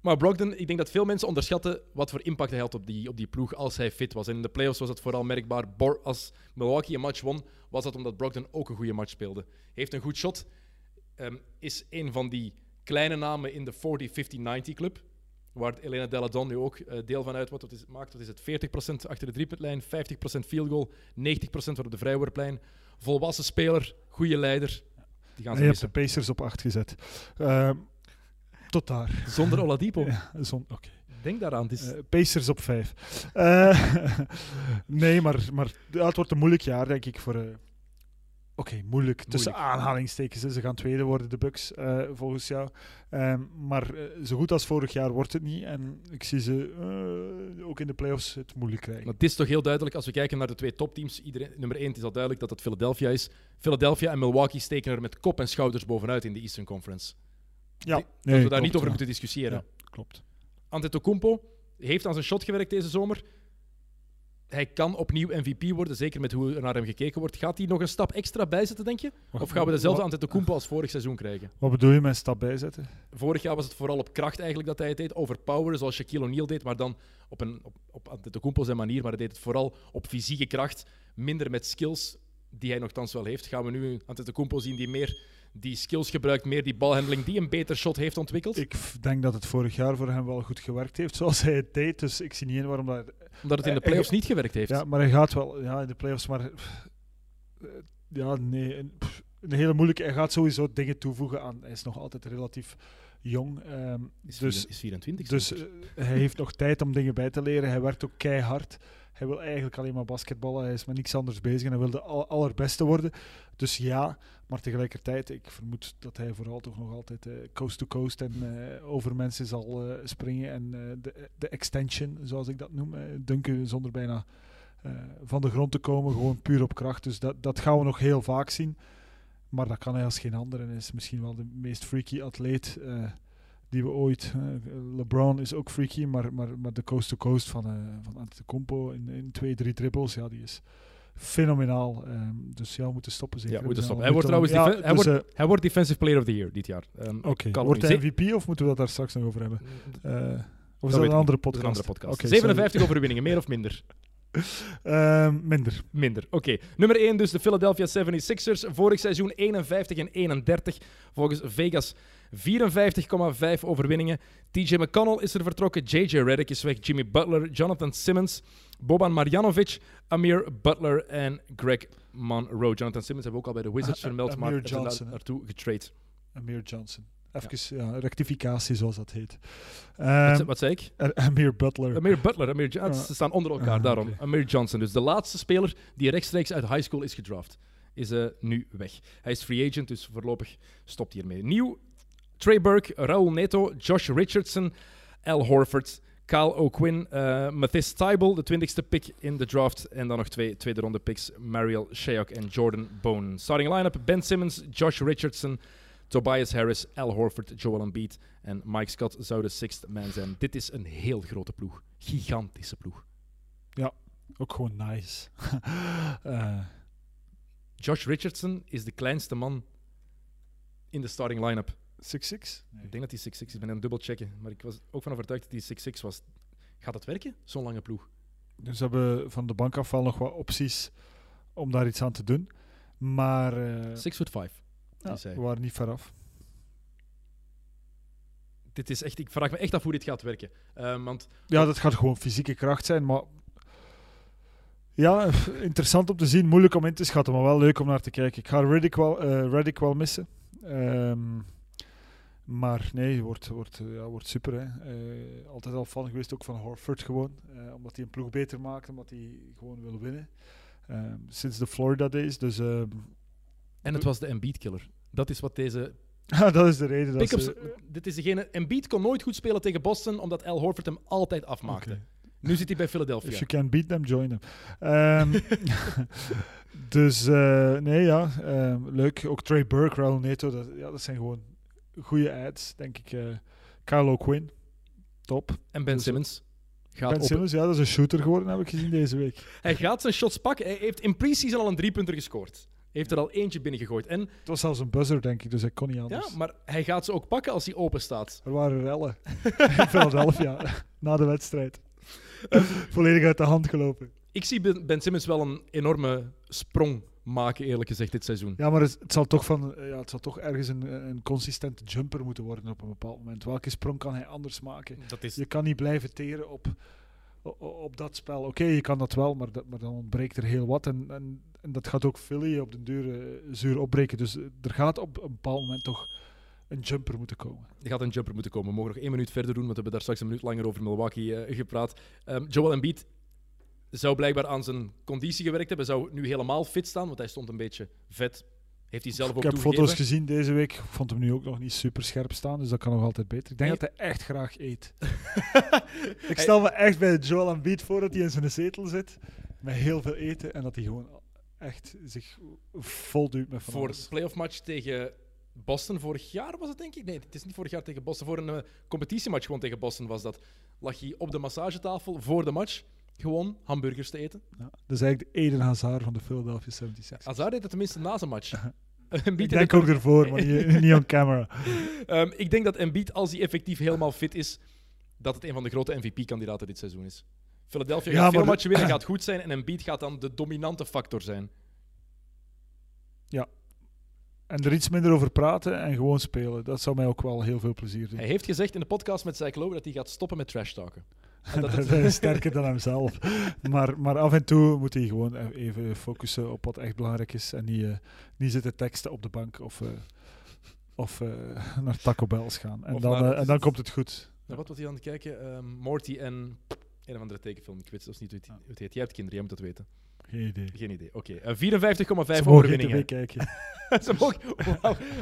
maar Brogdon, ik denk dat veel mensen onderschatten wat voor impact hij had op die, op die ploeg als hij fit was. En in de playoffs was dat vooral merkbaar. Bor- als Milwaukee een match won, was dat omdat Brogdon ook een goede match speelde. Heeft een goed shot. Ehm, is een van die kleine namen in de 40-50-90 club. Waar Elena Deladon nu ook eh, deel van uit wat het is, maakt. Wat is het? 40% achter de driepuntlijn, 50% field goal, 90% voor op de vrijworplijn. Volwassen speler, goede leider. Die gaan ze je hebt missen. de Pacers op 8 gezet. Ehm, tot daar. Zonder Oladipo. Ja, zon- Oké. Denk daaraan. Het is, Eh, Pacers op 5. nee, maar, maar het wordt een moeilijk jaar, denk ik, voor... Oké, moeilijk. Tussen Moeilijk. aanhalingstekens. hè. Ze gaan tweede worden, de Bucks, eh, volgens jou. Ehm, maar eh, zo goed als vorig jaar wordt het niet. En ik zie ze eh, ook in de playoffs het moeilijk krijgen. maar het is toch heel duidelijk, als we kijken naar de twee topteams, iedereen, nummer 1 het is al duidelijk dat het Philadelphia is. Philadelphia en Milwaukee steken er met kop en schouders bovenuit in de Eastern Conference. Ja, dat we daar niet over ja. moeten discussiëren. Ja, klopt. Antetokounmpo heeft aan zijn shot gewerkt deze zomer. Hij kan opnieuw MVP worden, zeker met hoe er naar hem gekeken wordt. Gaat hij nog een stap extra bijzetten, denk je? Of gaan we dezelfde Antetokounmpo als vorig seizoen krijgen? wat bedoel je met een stap bijzetten? Vorig jaar was het vooral op kracht eigenlijk dat hij het deed. Overpoweren, zoals Shaquille O'Neal deed. Maar dan op, een, op, op Antetokounmpo zijn manier. Maar hij deed het vooral op fysieke kracht. Minder met skills, die hij nogthans wel heeft. Gaan we nu Antetokounmpo zien die meer die skills gebruikt. Meer die balhandeling, die een beter shot heeft ontwikkeld. Ik denk dat het vorig jaar voor hem wel goed gewerkt heeft, zoals hij het deed. Dus ik zie niet in waarom dat... omdat het in de eh, playoffs eh, niet gewerkt heeft. Ja, maar hij gaat wel ja, in de playoffs, maar... eh, Ja, nee. Een, pff, een hele moeilijke... Hij gaat sowieso dingen toevoegen aan... Hij is nog altijd relatief jong. ehm, is, dus is 24. dus hij heeft nog tijd om dingen bij te leren. Hij werkt ook keihard. Hij wil eigenlijk alleen maar basketballen. Hij is met niks anders bezig en hij wil de al- allerbeste worden. Dus ja, maar tegelijkertijd, ik vermoed dat hij vooral toch nog altijd eh, coast to coast en eh, over mensen zal eh, springen. En de, de extension, zoals ik dat noem, dunken zonder bijna van de grond te komen, gewoon puur op kracht. Dus dat, dat gaan we nog heel vaak zien. Maar dat kan hij als geen ander. En is misschien wel de meest freaky atleet die we ooit. eh, LeBron is ook freaky, maar, maar, maar de coast-to-coast van, eh van Antetokounmpo in, in twee, drie dribbles, ja, die is fenomenaal. Ehm, dus ja, we moeten stoppen zeker. Ja, we moeten stoppen. Hij wordt trouwens ja, hij, dus, wordt, hij wordt Defensive Player of the Year dit jaar. Ehm, eh, Oké, kan wordt hij. MVP of moeten we dat daar straks nog over hebben? Eh, of is dat een andere podcast? een andere podcast. Oké, 57 overwinningen, meer of minder? Ehm, minder. Minder. Oké. Nummer 1 dus de Philadelphia 76ers. Vorig seizoen 51 en 31. Volgens Vegas 54,5 overwinningen. TJ McConnell is er vertrokken. JJ Redick is weg. Jimmy Butler, Jonathan Simmons, Boban Marjanovic, Amir Butler en Greg Monroe. Jonathan Simmons hebben we ook al bij de Wizards Ah, vermeld, maar daar Johnson, naartoe getrade. Amir Johnson. Even ja. rectificatie, zoals dat heet. Wat, Ehm, wat zei ik? Amir Butler. Amir Butler. Amir Ah. Ze staan onder elkaar, Ah, daarom. Amir Johnson. Dus de laatste speler die rechtstreeks uit high school is gedraft, is eh, nu weg. Hij is free agent, dus voorlopig stopt hij ermee. Nieuw, Trey Burke, Raul Neto, Josh Richardson, Al Horford, Kyle O'Quinn, eh Mathis Tybal, de twintigste pick in de draft. En dan nog twee tweede ronde picks, Mariel Shayok en Jordan Bone. Starting line-up, Ben Simmons, Josh Richardson, Tobias Harris, Al Horford, Joel Embiid en Mike Scott zou de sixth man zijn. Dit is een heel grote ploeg. Gigantische ploeg. Ook gewoon nice. Eh, Josh Richardson is de kleinste man in de starting line-up. 6'6? Ik denk dat hij 6'6 is. Ik ben aan het dubbel checken. Maar ik was ook van overtuigd dat hij 6'6 was. Gaat dat werken? Zo'n lange ploeg. Dus we hebben van de bank af wel nog wat opties om daar iets aan te doen. Maar eh, 6 foot 5. ja, we waren niet veraf. Dit is echt, ik vraag me echt af hoe dit gaat werken. Ehm, want Ja, dat gaat gewoon fysieke kracht zijn, maar Ja, interessant om te zien. Moeilijk om in te schatten, maar wel leuk om naar te kijken. Ik ga Reddick wel, eh, Reddick wel missen. Ehm, maar nee, wordt, wordt, ja, wordt super. Hè. Eh, altijd al fan geweest ook van Horford gewoon. eh, omdat hij een ploeg beter maakt, omdat hij gewoon wil winnen. Ehm, sinds de Florida Days. Dus ehm, En het was de Embiid-killer. Dat is wat deze dat is de reden dat ze... dit is degene. Embiid kon nooit goed spelen tegen Boston, omdat Al Horford hem altijd afmaakte. Nu zit hij bij If Philadelphia. you can beat them, join them. Ehm, dus eh, nee, ja, leuk. Ook Trey Burke, Raul Neto, dat, ja, dat zijn gewoon goede ads, denk ik. eh Carlo Quinn, top. En Ben Dus- Simmons gaat Ben op. Simmons, ja, dat is een shooter geworden, heb ik gezien deze week. Hij gaat zijn shots pakken. Hij heeft in pre-season al een driepunter gescoord. Hij heeft er al eentje binnengegooid. En Het was zelfs een buzzer, denk ik, dus hij kon niet ja, anders. maar hij gaat ze ook pakken als hij open staat. Er waren rellen in Philadelphia na de wedstrijd. Volledig uit de hand gelopen. Ik zie Ben Simmons wel een enorme sprong maken, eerlijk gezegd, dit seizoen. Ja, maar het, het zal toch van, eh, ja, het zal toch ergens een, een consistente jumper moeten worden op een bepaald moment. Welke sprong kan hij anders maken? Dat is, Je kan niet blijven teren op, op dat spel. Oké, je kan dat wel, maar, dat, maar dan ontbreekt er heel wat. En, en, en dat gaat ook Philly op den duur eh, zuur opbreken. Dus eh, er gaat op een bepaald moment toch een jumper moeten komen. er gaat een jumper moeten komen. We mogen nog één minuut verder doen, want we hebben daar straks een minuut langer over Milwaukee eh, gepraat. Ehm, Joel Embiid zou blijkbaar aan zijn conditie gewerkt hebben. Zou nu helemaal fit staan, want hij stond een beetje vet. Heeft hij zelf ook Ik heb toegegeven. foto's gezien deze week. Ik vond hem nu ook nog niet super scherp staan, dus dat kan nog altijd beter. Ik denk Nee. dat hij echt graag eet. ik stel me echt bij Joel Embiid voor dat hij in zijn zetel zit met heel veel eten en dat hij gewoon echt zich vol duwt met van voor een playoff match tegen Boston vorig jaar was het denk ik. Nee, het is niet vorig jaar tegen Boston. Voor een eh, competitiematch gewoon tegen Boston was dat. Lag hij op de massagetafel voor de match gewoon hamburgers te eten. Ja, dat is eigenlijk de Eden Hazard van de Philadelphia 76ers. Hazard deed het tenminste na zijn match. Ik denk ook ervoor, maar niet, niet on camera. Ehm, ik denk dat Embiid, als hij effectief helemaal fit is, dat het een van de grote MVP-kandidaten dit seizoen is. Philadelphia Ja, gaat veel de- matchen winnen, gaat goed zijn en Embiid gaat dan de dominante factor zijn. En er iets minder over praten en gewoon spelen. Dat zou mij ook wel heel veel plezier doen. Hij heeft gezegd in de podcast met Lowe dat hij gaat stoppen met trash talken. Dat het- is sterker dan hemzelf. Maar, maar af en toe moet hij gewoon even focussen op wat echt belangrijk is. En niet, eh, niet zitten teksten op de bank of, eh, of eh, naar Taco Bell's gaan. En Of dan, naar- en dan komt het goed. Nou, wat was hij aan het kijken? Ehm, Morty en een of andere tekenfilm. Ik weet zelfs niet hoe het, hoe het heet. Jij hebt kinderen, jij moet dat weten. Geen idee. Geen idee. Oké, eh, 54,5 Ze mogen geen overwinningen. kijken. Ze mogen-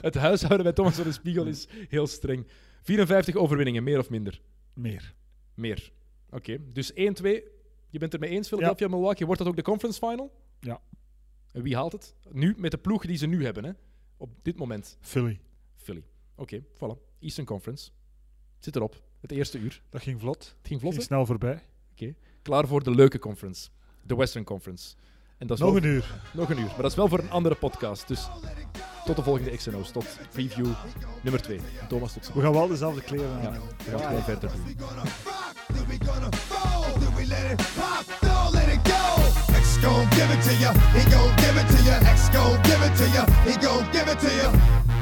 het huishouden bij Thomas van de Spiegel is heel streng. 54 overwinningen, meer of minder? Meer. Meer. Oké, dus 1-2. Je bent het mee eens, Philadelphia Milwaukee. Wordt dat ook de conference final? Ja. En wie haalt het? Nu, met de ploegen die ze nu hebben, hè? Op dit moment. Philly. Philly. Oké, voilà. Eastern Conference. Zit erop. Het eerste uur. Dat ging vlot. Het ging vlot, Ging snel voorbij. Klaar voor de leuke conference. De Western Conference. En dat is Nog wel- een uur. Nog een uur. Maar dat is wel voor een andere podcast. Dus tot de volgende XNO's. Tot preview nummer 2. Thomas, tot We gaan wel dezelfde kleren aan Ja, we gaan het gewoon verder doen. we gonna rock? Then we gonna fold? Then we let it pop? No, let it go. X gon' give it to ya. He gon' give it to ya. X gon' give it to ya. He gon' give it to ya.